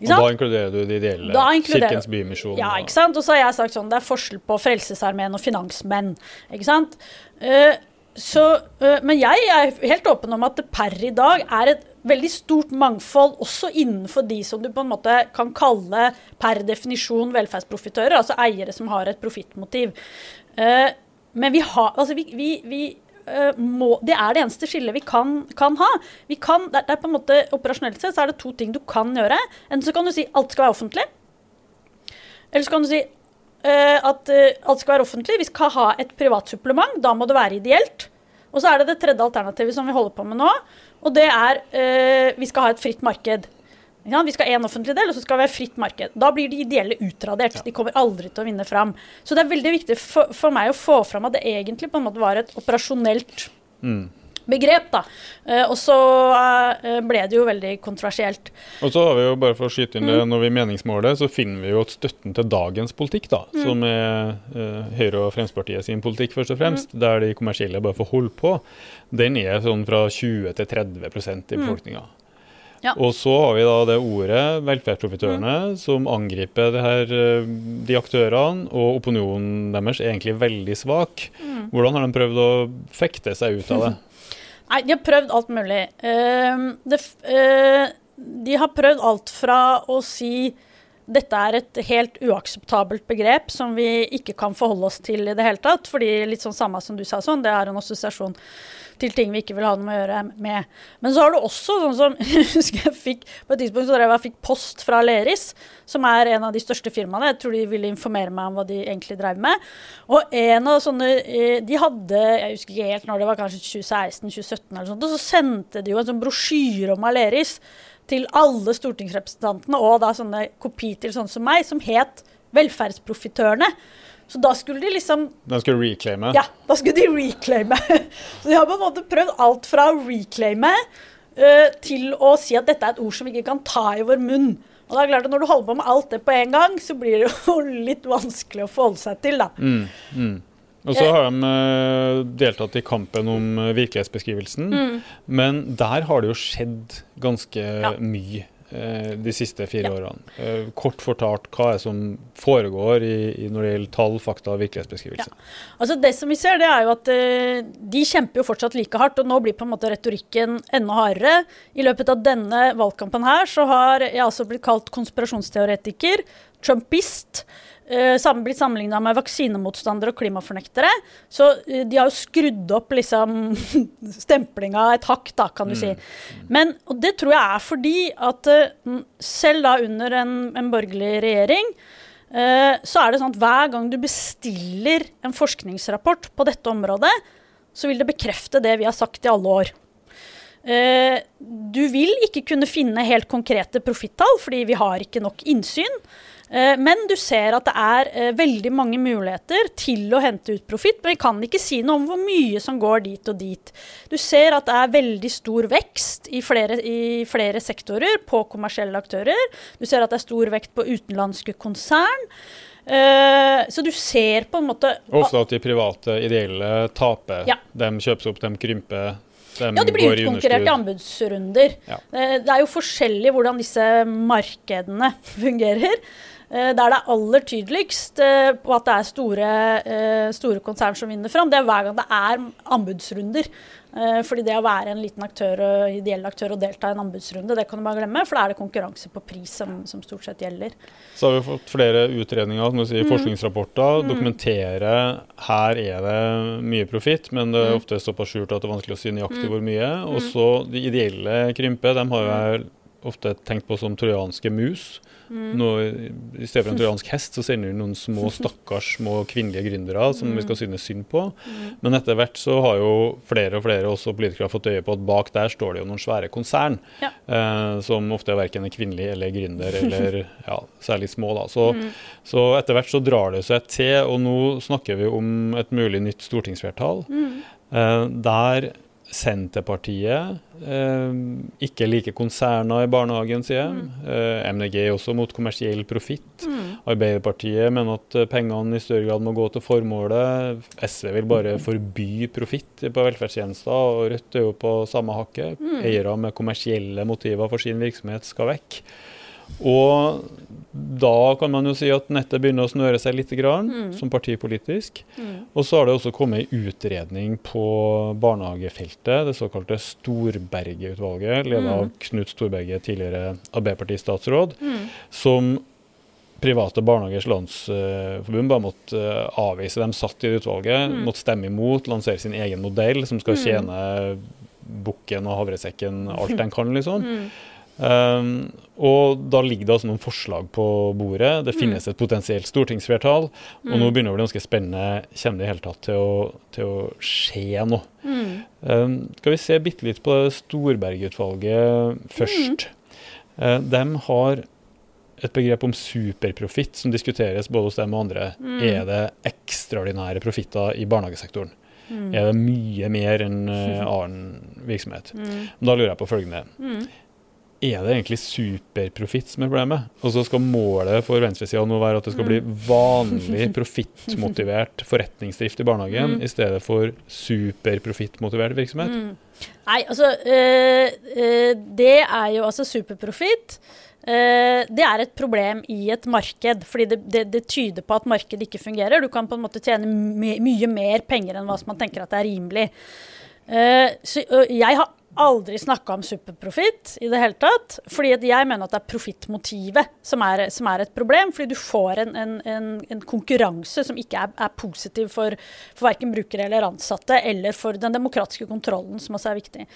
Og da inkluderer du de ideelle. Kirkens Bymisjon. Ja, ikke sant? Og så har jeg sagt sånn, det er forskjell på Frelsesarmeen og finansmenn. Ikke sant? Uh, så, uh, men jeg er helt åpen om at det per i dag er et veldig stort mangfold også innenfor de som du på en måte kan kalle per definisjon velferdsprofitører, altså eiere som har et profittmotiv. Uh, men vi har Altså, vi, vi, vi må, det er det eneste skillet vi kan, kan ha. Vi kan, det, er på en måte Operasjonelt sett så er det to ting du kan gjøre. Enten så kan du si alt skal være offentlig. Eller så kan du si uh, at uh, alt skal være offentlig. Vi skal ha et privat supplement. Da må det være ideelt. Og så er det det tredje alternativet som vi holder på med nå. Og det er uh, vi skal ha et fritt marked. Sant? Vi skal ha én offentlig del, og så skal vi ha fritt marked. Da blir de ideelle utradert. De kommer aldri til å vinne fram. Så det er veldig viktig for, for meg å få fram at det egentlig på en måte var et operasjonelt Mm. begrep. da. Eh, og så eh, ble det jo veldig kontroversielt. Og så har vi jo, bare for å skyte inn det, Mm. når vi meningsmåler, så finner vi jo at støtten til dagens politikk, da, Mm. som er eh, Høyre og Fremskrittspartiet sin politikk, først og fremst, Mm. der de kommersielle bare får holde på, den er sånn fra 20 til 30% i Mm. befolkninga. Ja. Og så har vi da det ordet, velferdsprofitørene, Mm. som angriper det her, eh, de aktørene, og opinionen deres er egentlig veldig svak. Mm. Hvordan har de prøvd å fekte seg ut av det? [laughs] Nei, de har prøvd alt mulig. Uh, det, eh, de har prøvd alt fra å si dette er et helt uakseptabelt begrep som vi ikke kan forholde oss til i det hele tatt. fordi litt sånn samme som du sa, sånn, det er en assosiasjon til ting vi ikke vil ha noe med å gjøre med. Men så har du også sånn som [laughs] husker jeg fikk På et tidspunkt så drev jeg fikk post fra Aleris, som er en av de største firmaene. Jeg tror de ville informere meg om hva de egentlig drev med. Og en av sånne eh, De hadde, jeg husker ikke helt når det var, kanskje 2016-2017 eller sånt, og så sendte de jo en sånn brosjyre om Aleris til alle stortingsrepresentantene, og da sånne kopi til sånne som meg, som het Velferdsprofitørene. Så da skulle de liksom Da skulle reclaime. ja, da skulle de reclaime. [laughs] Så de har på en måte prøvd alt fra å reclaime uh, til å si at dette er et ord som vi ikke kan ta i vår munn. Og det er klart at Når du holder på med alt det på en gang, så blir det jo [laughs] litt vanskelig å forholde seg til. da. Mm, mm. Og så har de eh, deltatt i kampen om eh, virkelighetsbeskrivelsen, Mm. men der har det jo skjedd ganske Ja. mye eh, de siste fire Ja. årene. Eh, kort fortalt, hva er det som foregår i, i når det gjelder tall, fakta og virkelighetsbeskrivelse? Altså Det som vi ser, det er jo at eh, de kjemper jo fortsatt like hardt, og nå blir på en måte retorikken enda hardere. I løpet av denne valgkampen her så har jeg altså blitt kalt konspirasjonsteoretiker, trumpist. Uh, blitt sammenligna med vaksinemotstandere og klimafornektere. Så uh, de har jo skrudd opp liksom [laughs] stemplinga et hakk, da, kan du si. Men, og det tror jeg er fordi at mm, selv da under en, en borgerlig regjering, så er det sånn at hver gang du bestiller en forskningsrapport på dette området, så vil det bekrefte det vi har sagt i alle år. Du vil ikke kunne finne helt konkrete profittall, fordi vi har ikke nok innsyn. Eh, Men du ser at det er eh, veldig mange muligheter til å hente ut profitt, men vi kan ikke si noe om hvor mye som går dit og dit. Du ser at det er veldig stor vekst i flere, i flere sektorer på kommersielle aktører. Du ser at det er stor vekt på utenlandske konsern. Eh, så du ser på en måte Ofte at de private ideelle taper. Ja. De kjøpes opp, de krymper, Ja, de blir utkonkurrert i anbudsrunder. Ja. Eh, Det er jo forskjellig hvordan disse markedene [laughs] fungerer. Eh, Der det er aller tydeligst eh, på at det er store, store konsern som vinner fram, det er hver gang det er anbudsrunder. Eh, Fordi det å være en liten aktør og ideell aktør og delta i en anbudsrunde, det kan du bare glemme, for da er det konkurranse på pris som, som stort sett gjelder. Så har vi fått flere utredninger, som du Mm. sier, forskningsrapporter, Dokumentere her er det mye profitt, men det Mm. er ofte såpass skjult at det er vanskelig å si nøyaktig hvor mye. Og så de ideelle krymper, de har jeg ofte tenkt på som trojanske mus. Mm. Nå, I stedet for en trojansk hest, så sender vi noen små [laughs] stakkars små kvinnelige gründere som vi skal synes synd på. Men etter hvert så har jo flere og flere også politikere fått øye på at bak der står det jo noen svære konsern, Ja. eh, som ofte verken er kvinnelig eller gründer, [laughs] eller ja, særlig små. da. Så, Mm. så etter hvert så drar det seg til, og nå snakker vi om et mulig nytt stortingsflertall, Mm. eh, der Senterpartiet eh, ikke liker konserner i barnehagen, sier de. Mm. Eh, MDG er også mot kommersiell profitt. Mm. Arbeiderpartiet mener at eh, pengene i større grad må gå til formålet. SV vil bare forby profitt på velferdstjenester, og Rødt er jo på samme hakket. Mm. Eiere med kommersielle motiver for sin virksomhet skal vekk. Og da kan man jo si at nettet begynner å snøre seg litt, grann, Mm. som partipolitisk. Mm. Og så har det også kommet en utredning på barnehagefeltet, det såkalte Storberget-utvalget, ledet Mm. av Knut Storberget, tidligere Arbeiderparti-statsråd, Mm. som Private Barnehagers Landsforbund bare måtte eh, avvise. De satt i det utvalget, Mm. måtte stemme imot, lansere sin egen modell som skal Mm. tjene bukken og havresekken alt [laughs] den kan, liksom. Mm. Um, og da ligger det altså noen forslag på bordet. Det finnes et potensielt stortingsflertall. Og nå Mm. begynner det å bli ganske spennende. Kommer det i hele tatt til å, til å skje noe? Mm. Um, skal vi se bitte litt på Storberget-utvalget først. Uh, de har et begrep om superprofitt som diskuteres både hos dem og andre. Mm. Er det ekstraordinære profitter i barnehagesektoren? Mm. Er det mye mer enn uh, [laughs] annen virksomhet? Mm. Da lurer jeg på følgende. Mm. Er det egentlig superprofitt som er problemet? Og så skal målet for venstresida nå være at det skal bli Mm. vanlig [laughs] profittmotivert forretningsdrift i barnehagen, Mm. i stedet for superprofittmotivert virksomhet? Mm. Nei, altså øh, øh, Det er jo altså superprofitt. Eh, det er et problem i et marked, fordi det, det, det tyder på at markedet ikke fungerer. Du kan på en måte tjene my mye mer penger enn hva som man tenker at det er rimelig. Så, jeg har aldri snakka om superprofitt i det hele tatt. fordi jeg mener at det er profittmotivet som, som er et problem. Fordi du får en, en, en, en konkurranse som ikke er, er positiv for, for verken brukere eller ansatte, eller for den demokratiske kontrollen, som også er viktig.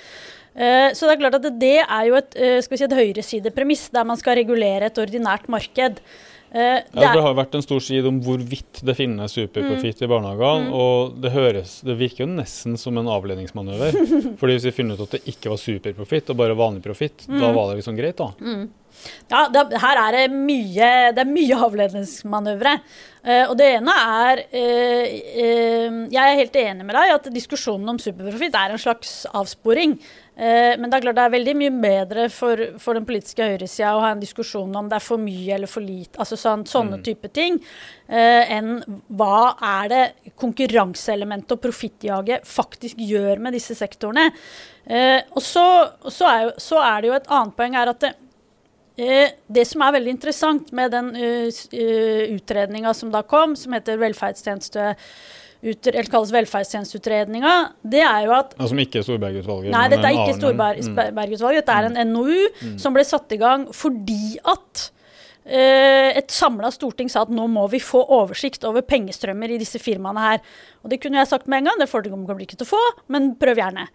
Eh, så det er klart at det, det er jo et, skal si et høyresidepremiss, der man skal regulere et ordinært marked. Eh, det Ja, det har vært en stor strid om hvorvidt det finnes superprofitt i barnehagene. Mm. Og det høres, det virker jo nesten som en avledningsmanøver. [laughs] Fordi hvis vi finner ut at det ikke var superprofitt, og bare vanlig profitt, da Mm. var det liksom greit, da. Ja, det, her er det mye, det er mye avledningsmanøvre. Eh, og det ene er eh, eh, Jeg er helt enig med deg at diskusjonen om superprofitt er en slags avsporing. Eh, men det er klart det er veldig mye bedre for, for den politiske høyresida å ha en diskusjon om det er for mye eller for lite, altså sånn, sånne Mm. type ting, eh, enn hva er det konkurranseelementet og profittjaget faktisk gjør med disse sektorene. Eh, og så, så, er jo, så er det jo et annet poeng er at det, Eh, det som er veldig interessant med den uh, utredninga som da kom, som heter velferdstjeneste ut, eller kalles velferdstjenesteutredninga, det er jo at Ja, som ikke er Storberget-utvalget. Nei, dette er ikke. Mm. Storberg-utvalget. Dette er en NOU som ble satt i gang fordi at et samla storting sa at nå må vi få oversikt over pengestrømmer i disse firmaene her. Og det kunne jeg sagt med en gang, det får dere ikke til å få, men prøv gjerne.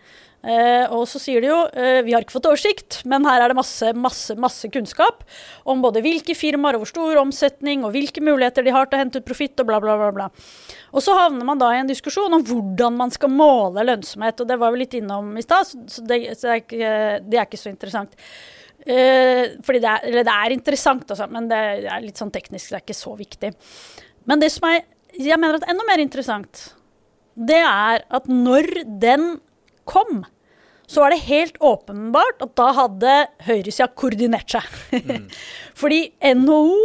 Eh, og så sier de jo eh, vi har ikke fått oversikt, men her er det masse, masse, masse kunnskap om både hvilke firmaer og hvor stor omsetning og hvilke muligheter de har til å hente ut profitt og bla, bla, bla. bla. Og så havner man da i en diskusjon om hvordan man skal måle lønnsomhet, og det var vi litt innom i stad, så, det, så det, er ikke, det er ikke så interessant. Eh, fordi det er, eller det er interessant, også, men det er litt sånn teknisk, det er ikke så viktig. Men det som er, jeg mener at enda mer interessant, det er at når den kom, så var det helt åpenbart at da hadde høyresida koordinert seg. [laughs] Fordi NHO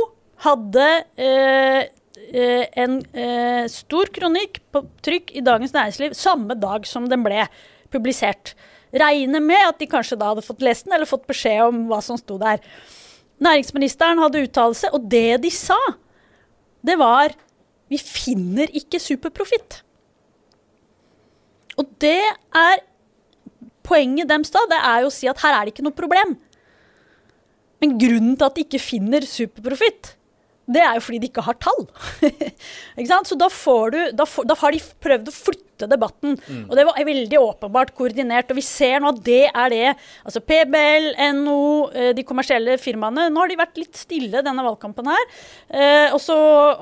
hadde eh, eh, en eh, stor kronikk på trykk i Dagens Næringsliv samme dag som den ble publisert. Regner med at de kanskje da hadde fått lest den, eller fått beskjed om hva som sto der. Næringsministeren hadde uttalelse, og det de sa, det var Vi finner ikke superprofitt. Og det er Poenget deres da, det er jo å si at her er det ikke noe problem. Men grunnen til at de ikke finner superprofitt, det er jo fordi de ikke har tall. [laughs] ikke? Så da, du, da, får, da har de prøvd å flytte debatten. Og det var veldig åpenbart koordinert. Og vi ser nå at det er det. Altså PBL, NO, eh, de kommersielle firmaene. Nå har de vært litt stille denne valgkampen her. Eh, og så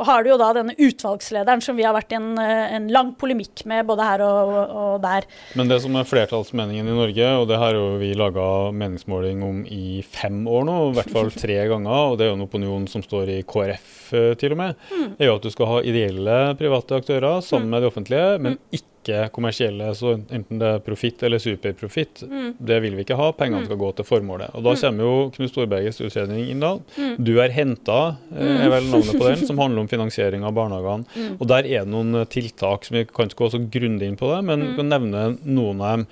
har du jo da denne utvalgslederen som vi har vært i en, eh, en lang polemikk med både her og, og, der. Men det som er flertallsmeningen i Norge, og det har jo vi laga meningsmåling om i fem år nå, i hvert fall tre [laughs] ganger, og det er jo en opinion som står i KrF til og med, Mm. er jo at du skal ha ideelle private aktører sammen med de offentlige, men ikke ikke kommersielle, så enten det er profitt eller superprofitt, Mm. det vil vi ikke ha. Pengene skal gå til formålet. Og Da kommer jo Knut Storbergets utredning inn. da. Mm. Du er henta, er vel navnet på den, som handler om finansiering av barnehagene. Mm. Og Der er det noen eh, tiltak som vi kan ikke gå så grundig inn på det, men vi kan nevne noen av dem.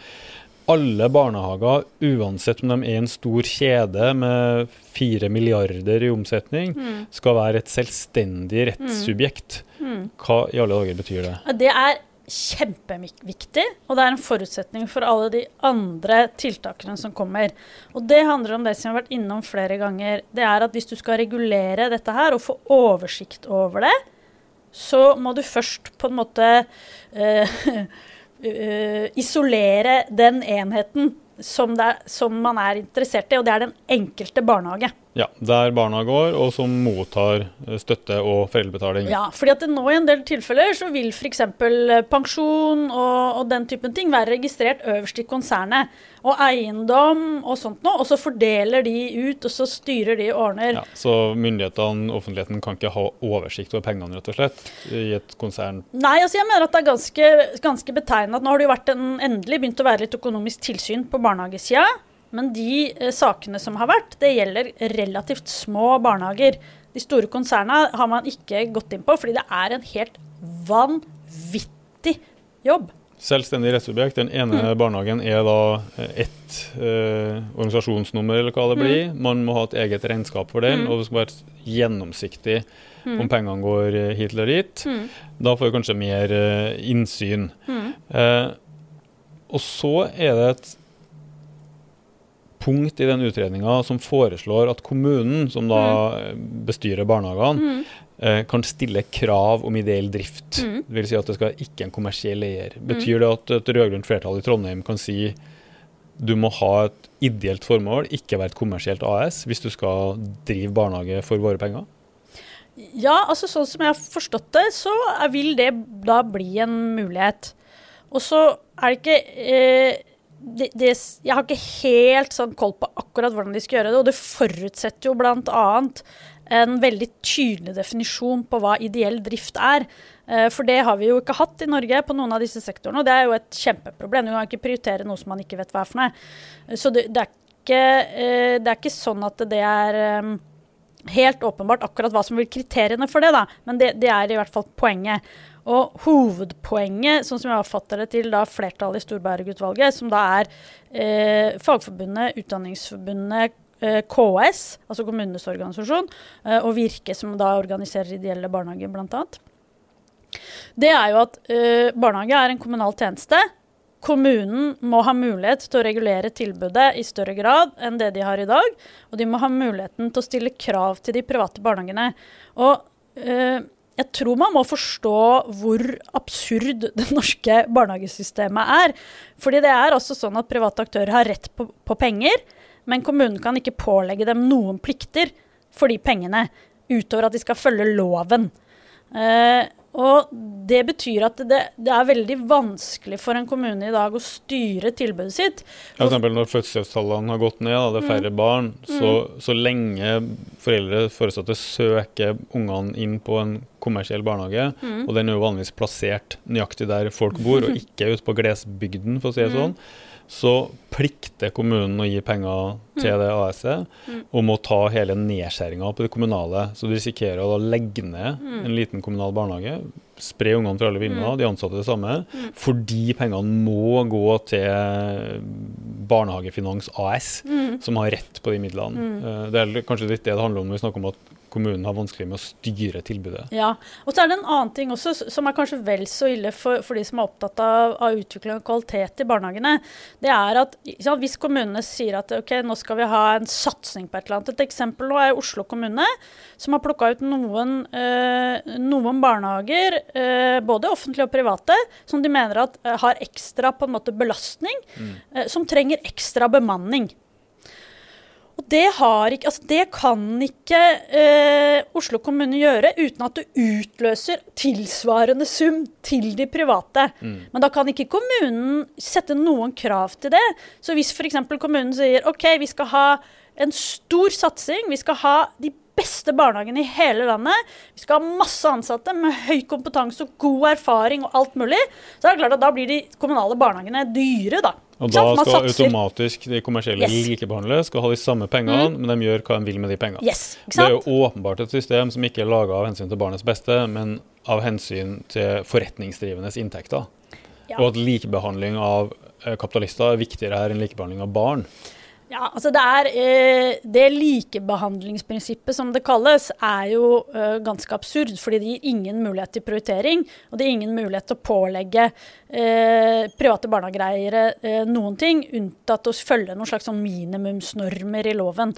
Alle barnehager, uansett om de er en stor kjede med fire milliarder i omsetning, Mm. skal være et selvstendig rettssubjekt. Mm. Hva i alle dager betyr det? Det er kjempeviktig, og det er en forutsetning for alle de andre tiltakene som kommer. Og det handler om det som jeg har vært innom flere ganger. Det er at hvis du skal regulere dette her og få oversikt over det, så må du først på en måte uh, [laughs] isolere den enheten som, er, som man er interessert i, og det er den enkelte barnehage. Ja, Der barna går, og som mottar eh, støtte og foreldrebetaling. Ja, fordi at nå i en del tilfeller så vil f.eks. pensjon og, og den typen ting være registrert øverst i konsernet. Og eiendom og sånt noe. Og så fordeler de ut, og så styrer de og ordner. Ja, så myndighetene, offentligheten, kan ikke ha oversikt over pengene, rett og slett, i et konsern. Nei, altså jeg mener at det er ganske, ganske betegnende at nå har det jo vært en, endelig begynt å være litt økonomisk tilsyn på barnehagesida. Men de eh, sakene som har vært, det gjelder relativt små barnehager. De store konsernene har man ikke gått inn på, fordi det er en helt vanvittig jobb. Selvstendig rettsobjekt. Den ene Mm. barnehagen er da eh, ett eh, organisasjonsnummer, eller hva det blir. Mm. Man må ha et eget regnskap for den, og det skal være gjennomsiktig om pengene går eh, hit eller dit. Mm. Da får vi kanskje mer eh, innsyn. Mm. Eh, og så er det et punkt i den utredninga som foreslår at kommunen, som da eh, bestyrer barnehagene, Mm. eh, kan stille krav om ideell drift. Mm. Det vil si at det skal ikke en kommersiell eier. Betyr det at et rød-grønt flertall i Trondheim kan si du må ha et ideelt formål, ikke være et kommersielt AS, hvis du skal drive barnehage for våre penger? Ja, altså sånn som jeg har forstått det, så vil det da bli en mulighet. Og så er det ikke eh, det, de, Jeg har ikke helt sånn koll på akkurat hvordan de skal gjøre det, og det forutsetter jo bl.a. en veldig tydelig definisjon på hva ideell drift er. Eh, For det har vi jo ikke hatt i Norge på noen av disse sektorene, og det er jo et kjempeproblem. Du kan ikke prioritere noe som man ikke vet hva er for noe. Så det, det, er, ikke, eh, det er ikke sånn at det er eh, helt åpenbart akkurat hva som blir kriteriene for det, da. Men det, det er i hvert fall poenget. Og hovedpoenget, sånn som jeg oppfatter det til da flertallet i Storberget-utvalget, som da er eh, Fagforbundet, Utdanningsforbundet, eh, KS, altså kommunenes organisasjon, eh, og Virke, som da organiserer ideelle barnehager, bl.a. Det er jo at eh, barnehage er en kommunal tjeneste. Kommunen må ha mulighet til å regulere tilbudet i større grad enn det de har i dag. Og de må ha muligheten til å stille krav til de private barnehagene. Og eh, jeg tror man må forstå hvor absurd det norske barnehagesystemet er. Fordi det er også sånn at private aktører har rett på, på penger, men kommunen kan ikke pålegge dem noen plikter for de pengene, utover at de skal følge loven. Eh, og det betyr at det, det er veldig vanskelig for en kommune i dag å styre tilbudet sitt. For eksempel når fødselstallene har gått ned, da, det er færre barn, så, så lenge foreldre foresatte søker ungene inn på en kommersiell barnehage, og den er jo vanligvis plassert nøyaktig der folk bor, og [laughs] ikke ute på glesbygden, for å si det sånn, så plikter kommunen å gi penger til det AS-et, om å ta hele nedskjæringa på det kommunale. Så du risikerer å legge ned en liten kommunal barnehage, spre ungene til alle vinder, de ansatte det samme, fordi pengene må gå til Barnehagefinans AS, som har rett på de midlene. Eh, Det er kanskje litt det det handler om når vi snakker om at kommunen har vanskelig med å styre tilbudet. Ja, og så er det en annen ting også som er kanskje vel så ille for, for de som er opptatt av, av utvikling av kvalitet i barnehagene. Det er at ja, hvis kommunene sier at ok, nå skal vi ha en satsing på et eller annet. Et eksempel nå er Oslo kommune, som har plukka ut noen, øh, noen barnehager, eh, både offentlige og private, som de mener at eh, har ekstra på en måte belastning, eh, som trenger ekstra bemanning. Og det, har ikke, altså det kan ikke eh, Oslo kommune gjøre uten at du utløser tilsvarende sum til de private. Men da kan ikke kommunen sette noen krav til det. Så hvis f.eks. kommunen sier OK, vi skal ha en stor satsing, vi skal ha de beste barnehagene i hele landet. Vi skal ha masse ansatte med høy kompetanse og god erfaring og alt mulig. Så er det klart at da blir de kommunale barnehagene dyre, da. Og da skal automatisk de kommersielle Yes. likebehandle, skal ha de samme pengene, men de gjør hva de vil med de pengene. Yes, Det er jo åpenbart et system som ikke er laga av hensyn til barnets beste, men av hensyn til forretningsdrivendes inntekter. Ja. Og at likebehandling av eh, kapitalister er viktigere her enn likebehandling av barn. Ja, altså det er eh, Det likebehandlingsprinsippet, som det kalles, er jo eh, ganske absurd. Fordi det gir ingen mulighet til prioritering, og det gir ingen mulighet til å pålegge eh, private barnehageeiere eh, noen ting, unntatt å følge noen slags sånn minimumsnormer i loven.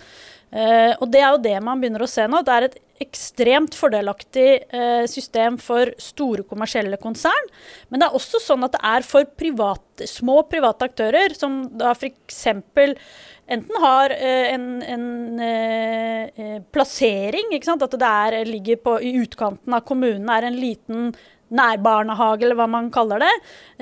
Og det er jo det man begynner å se nå. Det er et ekstremt fordelaktig eh, system for store kommersielle konsern. Men det er også sånn at det er for private, små private aktører, som da f.eks. enten har eh, en, en eh, eh, plassering, at det er, ligger på, i utkanten av kommunen, er en liten nærbarnehage, eller hva man kaller det.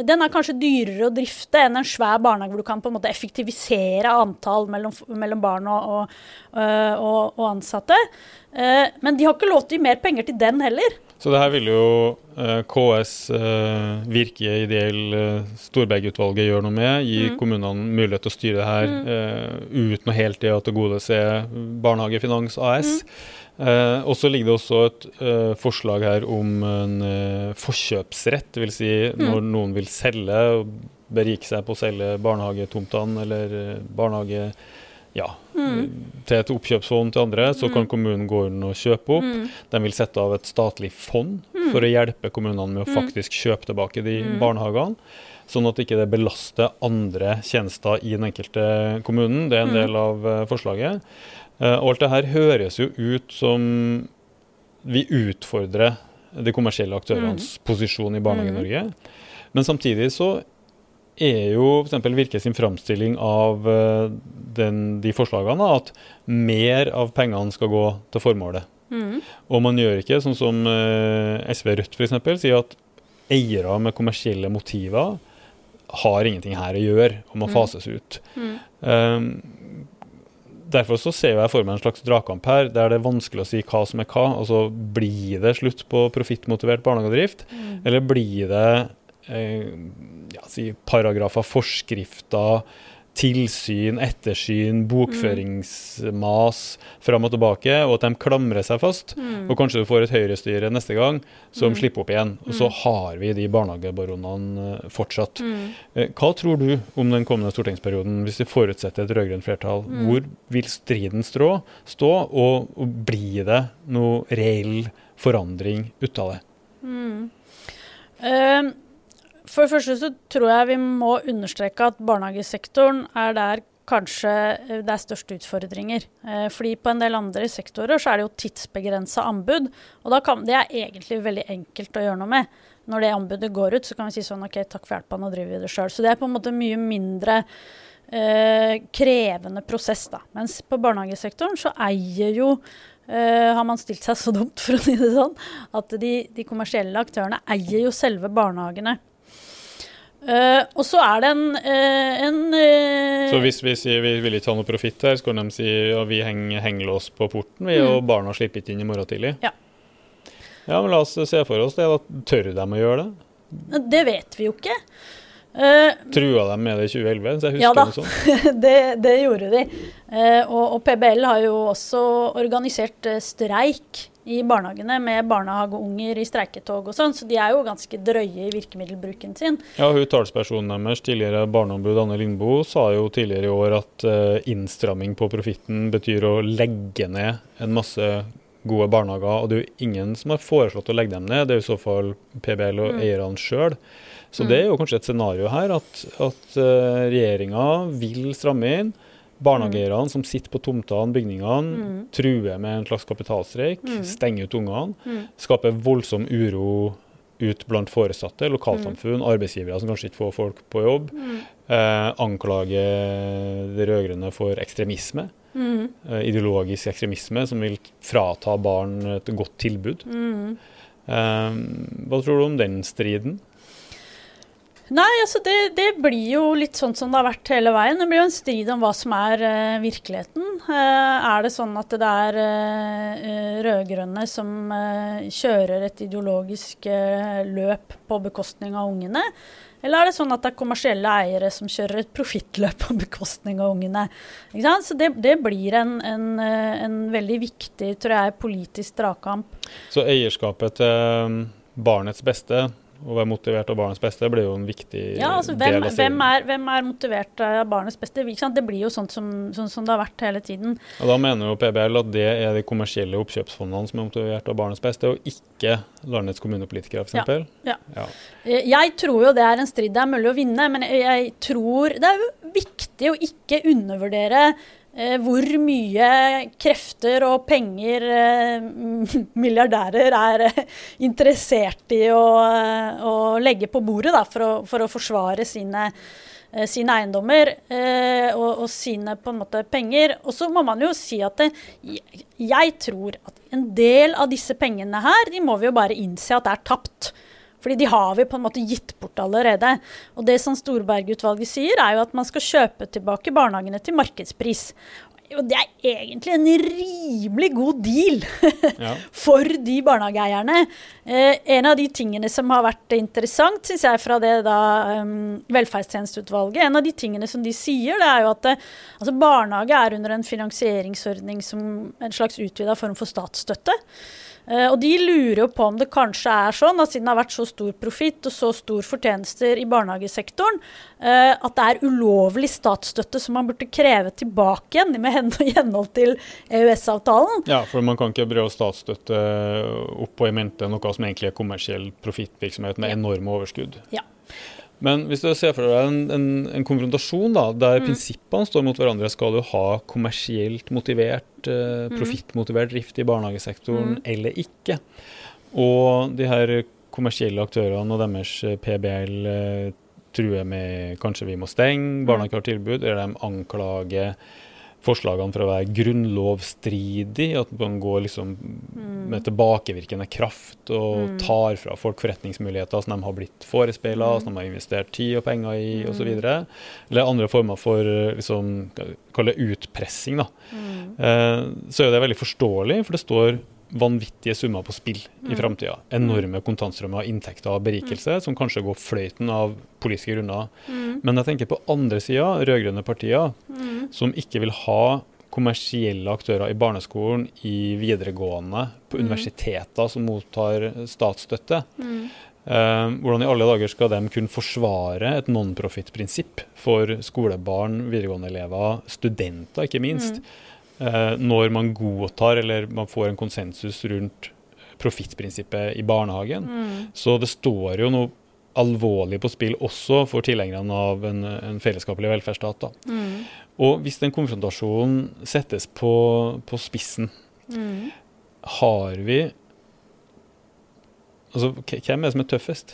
Den er kanskje dyrere å drifte enn en svær barnehage hvor du kan på en måte effektivisere antall mellom, mellom barn og, og, øh, og, og ansatte. Eh, Men de har ikke lov til å gi mer penger til den heller. Så det her vil jo eh, KS, eh, Virke, Ideell, eh, Storberget-utvalget gjøre noe med. Gi Mm. kommunene mulighet til å styre det her eh, uten å helt det å tilgodese Barnehagefinans AS. Eh, og så ligger det også et forslag her om en forkjøpsrett. Dvs. Si når noen vil selge og berike seg på å selge barnehagetomtene eller eh, barnehage ja, til et oppkjøpsfond til andre, så kan kommunen gå inn og kjøpe opp. De vil sette av et statlig fond for å hjelpe kommunene med å faktisk kjøpe tilbake de barnehagene. Sånn at ikke det belaster andre tjenester i den enkelte kommunen. Det er en del av eh, forslaget. Eh, og alt det her høres jo ut som vi utfordrer de kommersielle aktørenes posisjon i Barnehage-Norge. Men samtidig så er jo f.eks. Virke sin framstilling av eh, den, de forslagene at mer av pengene skal gå til formålet. Og man gjør ikke sånn som eh, SV Rødt f.eks. sier at eiere med kommersielle motiver har ingenting her å gjøre og må fases ut. Um, derfor så ser jeg for meg en slags dragkamp her, der det er vanskelig å si hva som er hva. Altså, Blir det slutt på profittmotivert barnehagedrift, eller blir det eh, si, paragrafer, forskrifter, tilsyn, ettersyn, bokføringsmas fram og tilbake, og at de klamrer seg fast. Og kanskje du får et høyrestyre neste gang som slipper opp igjen. Og så har vi de barnehagebaronene eh, fortsatt. Mm. Hva tror du om den kommende stortingsperioden, hvis vi forutsetter et rød-grønt flertall? Hvor vil striden strå, stå, og, og blir det noe reell forandring ut av det? Eh, For det første så tror jeg vi må understreke at barnehagesektoren er der kanskje eh, det er største utfordringer. Eh, Fordi på en del andre sektorer så er det jo tidsbegrensa anbud. Og kan, det er egentlig veldig enkelt å gjøre noe med. Når det anbudet går ut, så kan vi si sånn OK, takk for hjelpa, nå driver vi det sjøl. Så det er på en måte mye mindre eh, krevende prosess, da. Mens på barnehagesektoren så eier jo Uh, har man stilt seg så dumt, for å si det sånn, at de, de kommersielle aktørene eier jo selve barnehagene. Eh, og så er det en, uh, en uh, Så hvis vi sier vi vil ikke ha noe profitt her, så kan de si ja, vi henger hengelås på porten, vi, og barna slipper ikke inn i morgen tidlig. Ja. Ja, men la oss se for oss det. da. Tør de å gjøre det? Det vet vi jo ikke. Trua de med det i 2011? Så jeg husker Ja da. sånt. [laughs] det, det gjorde de. Og, og PBL har jo også organisert streik i barnehagene med barnehageunger i streiketog og sånn, så de er jo ganske drøye i virkemiddelbruken sin. Ja, hun Talspersonen deres, tidligere barneombud Anne Lindboe, sa jo tidligere i år at eh, innstramming på profitten betyr å legge ned en masse gode barnehager. Og det er jo ingen som har foreslått å legge dem ned, det er i så fall PBL og eierne sjøl. Så det er jo kanskje et scenario her at, at uh, regjeringa vil stramme inn. Barnehageeierne som sitter på tomtene, bygningene, truer med en slags kapitalstreik, stenger ut ungene, skaper voldsom uro ut blant foresatte, lokalsamfunn, arbeidsgivere som kanskje ikke får folk på jobb. Eh, anklager de rød-grønne for ekstremisme. Eh, ideologisk ekstremisme som vil frata barn et godt tilbud. Eh, hva tror du om den striden? Nei, altså det, det, blir jo litt sånn som det har vært hele veien. Det blir jo en strid om hva som er uh, virkeligheten. Uh, er det sånn at det er uh, rød-grønne som kjører et ideologisk løp på bekostning av ungene? Eller er det sånn at det er kommersielle eiere som kjører et profittløp på bekostning av ungene? Så det, det blir en, en, en, veldig viktig tror jeg, politisk dragkamp. Så eierskapet til barnets beste å være motivert av barnets beste blir jo en viktig ja, altså, hvem, del av hvem er, hvem er motivert av barnets beste? Det blir jo sånn som, sånn som, det har vært hele tiden. Og Da mener jo PBL at det er de kommersielle oppkjøpsfondene som er motivert av barnets beste, og ikke landets kommunepolitikere f.eks. Ja, ja. ja. Eh, jeg tror jo det er en strid det er mulig å vinne, men jeg tror det er viktig å ikke undervurdere hvor mye krefter og penger eh, [laughs] milliardærer er eh, interessert i å, å legge på bordet da, for, å, for, å, forsvare sine, sine eiendommer og, og, sine på en måte penger. Og så må man jo si at det, jeg tror at en del av disse pengene her, de må vi jo bare innse at er tapt. Fordi de har vi på en måte gitt bort allerede. Og det som Storberget-utvalget sier, er jo at man skal kjøpe tilbake barnehagene til markedspris. Og det er egentlig en rimelig god deal [laughs] ja. for de barnehageeierne. Eh, en av de tingene som har vært interessant, syns jeg, fra det da um, velferdstjenesteutvalget, en av de tingene som de sier, det er jo at det, altså barnehage er under en finansieringsordning som en slags utvida form for statsstøtte. Uh, og de lurer jo på om det kanskje er sånn, at siden det har vært så stor profitt og så stor fortjenester i barnehagesektoren, uh, at det er ulovlig statsstøtte som man burde kreve tilbake igjen med [laughs] henhold til EØS-avtalen. Ja, for man kan ikke prøve statsstøtte opp og i mente noe som egentlig er kommersiell profittvirksomhet med enorme overskudd. Ja. Men hvis du ser for deg en, en, en konfrontasjon da, der mm. prinsippene står mot hverandre, skal du ha kommersielt motivert, eh, mm. profittmotivert drift i barnehagesektoren mm. eller ikke? Og de her kommersielle aktørene og deres eh, PBL eh, truer med kanskje vi må stenge, barna ikke har tilbud, eller de anklager forslagene for å være grunnlovsstridig, at man går liksom mm. med tilbakevirkende kraft og mm. tar fra folk forretningsmuligheter som de har blitt forespeila, mm. som de har investert tid og penger i mm. osv. Eller andre former for liksom, utpressing. da. Mm. Eh, så er det veldig forståelig, for det står vanvittige summer på spill mm. i framtida. Enorme kontantstrømmer av inntekter og berikelse, mm. som kanskje går fløyten av politiske grunner. Mm. Men jeg tenker på andre sida, rød-grønne partier, mm. som ikke vil ha kommersielle aktører i barneskolen, i videregående, på mm. universiteter som mottar statsstøtte. Uh, hvordan i alle dager skal de kunne forsvare et non-profit-prinsipp for skolebarn, videregående elever, studenter ikke minst? Mm når man godtar eller man får en konsensus rundt profittprinsippet i barnehagen. Mm. Så det står jo noe alvorlig på spill også for tilhengerne av en, en fellesskapelig velferdsstat. Mm. Og hvis den konfrontasjonen settes på, på spissen, mm. har vi Altså, hvem er det som er tøffest?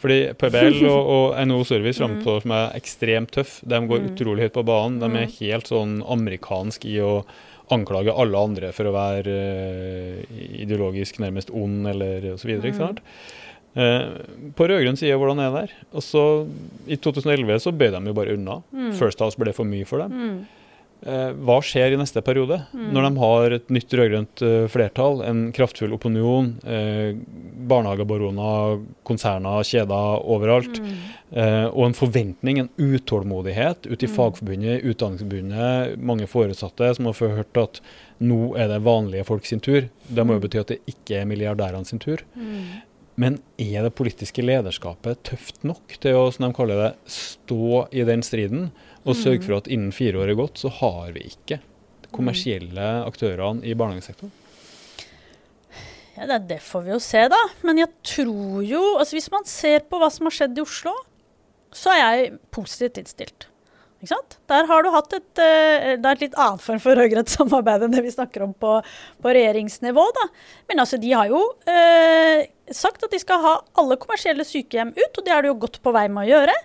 Fordi PBL [laughs] og, og NHO Service framstår som er ekstremt tøff. De går utrolig høyt på banen. De er helt sånn amerikansk i å anklage alle andre for å være uh, ideologisk nærmest ond eller osv. Uh, på rød-grønn side, hvordan er det der? Og så I 2011 så bøy de jo bare unna. Mm. First House ble for mye for dem. Mm. Eh, hva skjer i neste periode, mm. når de har et nytt rød-grønt uh, flertall, en kraftfull opinion, eh, barnehagebaroner, konserner, kjeder overalt, mm. eh, og en forventning, en utålmodighet ute i mm. Fagforbundet, Utdanningsforbundet, mange foresatte som har hørt at nå er det vanlige folk sin tur. Det må jo mm. bety at det ikke er milliardærene sin tur. Mm. Men er det politiske lederskapet tøft nok til å som de kaller det, stå i den striden? Og sørge for at innen fire år er gått, så har vi ikke kommersielle aktørene i barnehagesektoren. Ja, det, det, får vi jo se, da. Men jeg tror jo altså Hvis man ser på hva som har skjedd i Oslo, så er jeg positivt innstilt. Ikke sant? Der har du hatt et, uh, det er et litt annet form for rød-grønt [laughs] samarbeid enn det vi snakker om på, på regjeringsnivå. Da. Men altså, de har jo eh, sagt at de skal ha alle kommersielle sykehjem ut, og det er de jo godt på vei med å gjøre.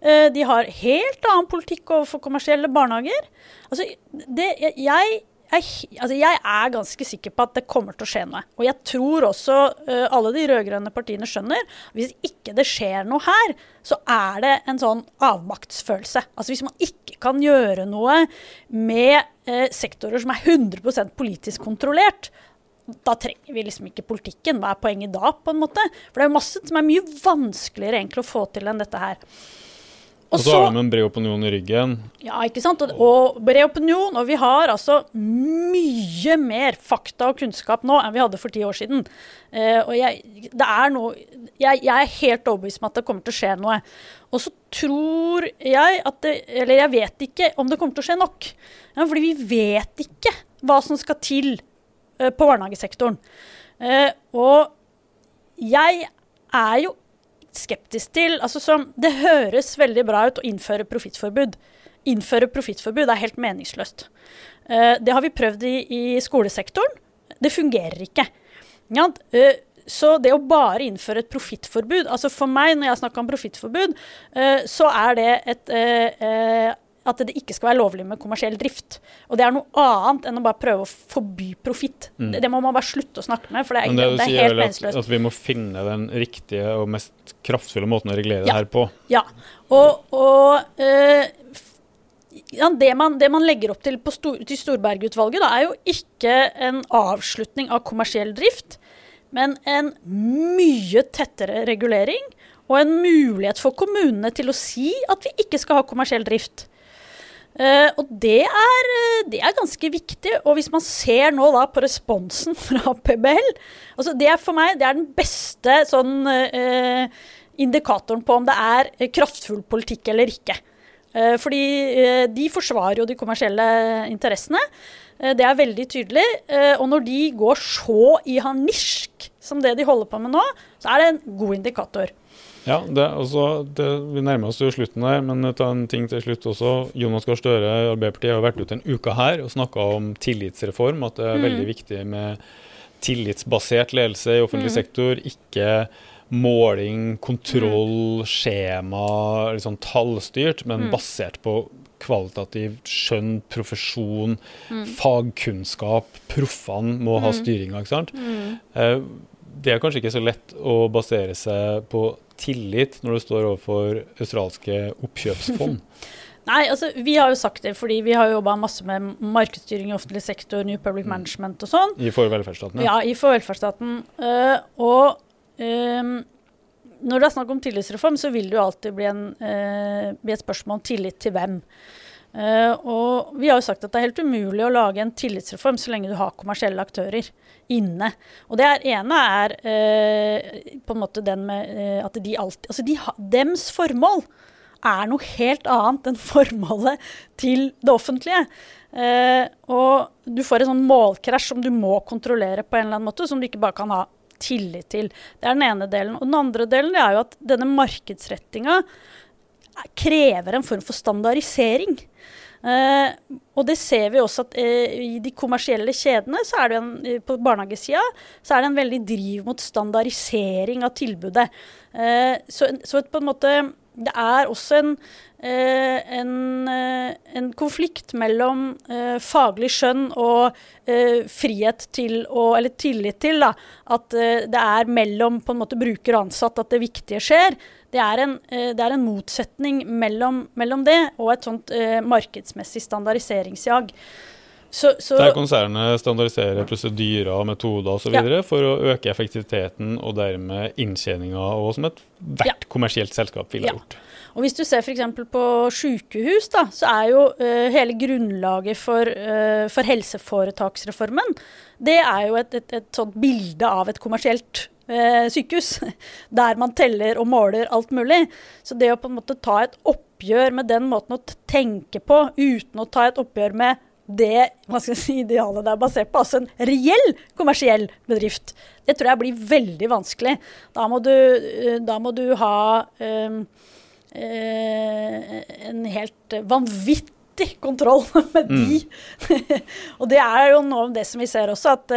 Eh, de har helt annen politikk overfor kommersielle barnehager. Altså, det, jeg jeg, altså jeg, er ganske sikker på at det kommer til å skje noe. Og jeg tror også uh, alle de rød-grønne partiene skjønner hvis ikke det skjer noe her, så er det en sånn avmaktsfølelse. Altså hvis man ikke kan gjøre noe med uh, sektorer som er 100% politisk kontrollert, da trenger vi liksom ikke politikken. Hva er poenget da, på en måte? For det er jo masse som er mye vanskeligere egentlig å få til enn dette her. Og, så har vi en bred opinion i ryggen. Ja, ikke sant. Og, og, bred opinion. Og vi har altså mye mer fakta og kunnskap nå enn vi hadde for ti år siden. Uh, og jeg, det er noe jeg, jeg, er helt overbevist om at det kommer til å skje noe. Og så tror jeg at det Eller jeg vet ikke om det kommer til å skje nok. Ja, fordi vi vet ikke hva som skal til på barnehagesektoren. Uh, og jeg er jo skeptisk til. Altså som, det høres veldig bra ut å innføre profittforbud. Innføre profittforbud er helt meningsløst. Uh, det har vi prøvd i, i, skolesektoren. Det fungerer ikke. Ja, så det å bare innføre et profittforbud altså For meg, når jeg snakker om profittforbud, så er det et at det ikke skal være lovlig med kommersiell drift. Og det er noe annet enn å bare prøve å forby profitt. Mm. Det, det, må man bare slutte å snakke med, for det er, det det er helt meningsløst. At, at vi må finne den riktige og mest kraftfulle måten å regulere ja. det her på. Ja. Og, og øh, ja, det, man, det, man, legger opp til stor, til Storberget-utvalget, er jo ikke en avslutning av kommersiell drift, men en mye tettere regulering og en mulighet for kommunene til å si at vi ikke skal ha kommersiell drift. Uh, og det er, eh, det er, ganske viktig. Og hvis man ser nå da på responsen [laughs] fra PBL altså Det er for meg det er den beste sånn uh, indikatoren på om det er kraftfull politikk eller ikke. Uh, fordi de forsvarer jo de kommersielle interessene. det er veldig tydelig. og når de går så i harnisk som det de holder på med nå, så er det en god indikator. Ja, det, altså, det, Vi nærmer oss jo slutten her, men ta en ting til slutt også. Jonas Gahr Støre Arbeiderpartiet har vært ute en uke her og snakka om tillitsreform. At det er mm. veldig viktig med tillitsbasert ledelse i offentlig mm. sektor. Ikke måling, kontroll, mm. skjema, liksom tallstyrt, men mm. basert på kvalitativ skjønn, profesjon, mm. fagkunnskap. Proffene må ha mm. styringa, ikke sant. Eh, det er kanskje ikke så lett å basere seg på tillit når du står overfor australske oppkjøpsfond? [laughs] Nei, altså vi har jo sagt det fordi vi har jobba masse med markedsstyring i offentlig sektor, New Public mm. Management og sånn. I for velferdsstaten? Ja, i for velferdsstaten. Uh, og um, når det er snakk om tillitsreform, så vil det jo alltid bli, en, uh, bli et spørsmål om tillit til hvem. Uh, og vi har jo sagt at det er helt umulig å lage en tillitsreform så lenge du har kommersielle aktører inne. Og det er, ene er uh, på en måte den med uh, at de alltid Altså de, dems formål er noe helt annet enn [laughs] formålet til det offentlige. og du får en sånn målkrasj som du må kontrollere på en eller annen måte, som du ikke bare kan ha tillit til. Det er den ene delen. Og den andre delen er jo at denne markedsrettinga krever en form for standardisering. Eh, og det ser vi også at eh, i de kommersielle kjedene, så er det en, uh, på barnehagesida, så er det en veldig driv mot standardisering av tilbudet. så, så på en måte Det er også en, en, en konflikt mellom faglig skjønn og frihet til å Eller tillit til da, at det er mellom på en måte bruker og ansatt at det viktige skjer det er en, eh, det er en motsetning mellom, mellom, det og et sånt markedsmessig standardiseringsjag. Så, så, Der konsernet standardiserer prosedyrer, metoder osv. Ja. for å øke effektiviteten og dermed inntjeninga, og som ethvert ja. kommersielt selskap ville ja. gjort. Og Hvis du ser f.eks. på sykehus, da, så er jo uh, hele grunnlaget for, uh, for, helseforetaksreformen det er jo et, et, et sånt bilde av et kommersielt uh, sykehus, [laughs] der man teller og måler alt mulig. Så det å på en måte ta et oppgjør med den måten å tenke på, uten å ta et oppgjør med det si, idealet det er basert på, altså en reell kommersiell bedrift, det tror jeg blir veldig vanskelig. Da må du, da må du ha um, en helt vanvittig kontroll [laughs] med de. Mm. [laughs] og det er jo noe av det som vi ser også, at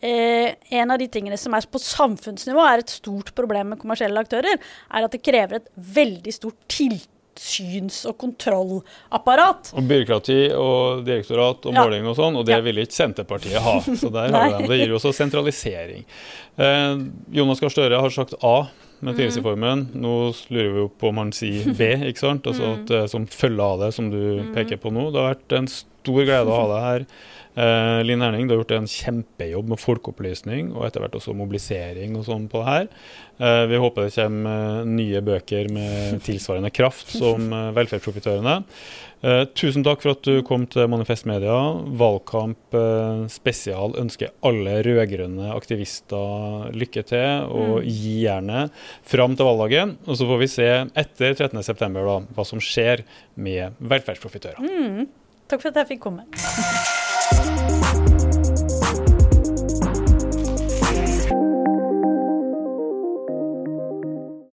Eh, en av de tingene som er på samfunnsnivå er et stort problem med kommersielle aktører, er at det krever et veldig stort tilsyns- og kontrollapparat. Og byråkrati og direktorat og Ja. måling og sånn, og det Ja. vil ikke Senterpartiet ha. Så der har [laughs] de. Det gir jo også sentralisering. Eh, Jonas Gahr Støre har sagt A med tillitsreformen. Nå lurer vi jo på om han sier B, ikke sant? Altså at, eh, som følge av det, som du peker på nå. Det har vært en stor glede å ha deg her. Eh, Linn Erning, du har gjort en kjempejobb med folkeopplysning og etter hvert også mobilisering og sånn på det her. Eh, vi håper det kommer eh, nye bøker med tilsvarende kraft som eh, Velferdsprofitørene. Eh, tusen takk for at du kom til Manifest Media. Valgkamp spesial ønsker alle rød-grønne aktivister lykke til, og gi gjerne fram til valgdagen. Og så får vi se etter 13.9 hva som skjer med velferdsprofitører. Takk for at jeg.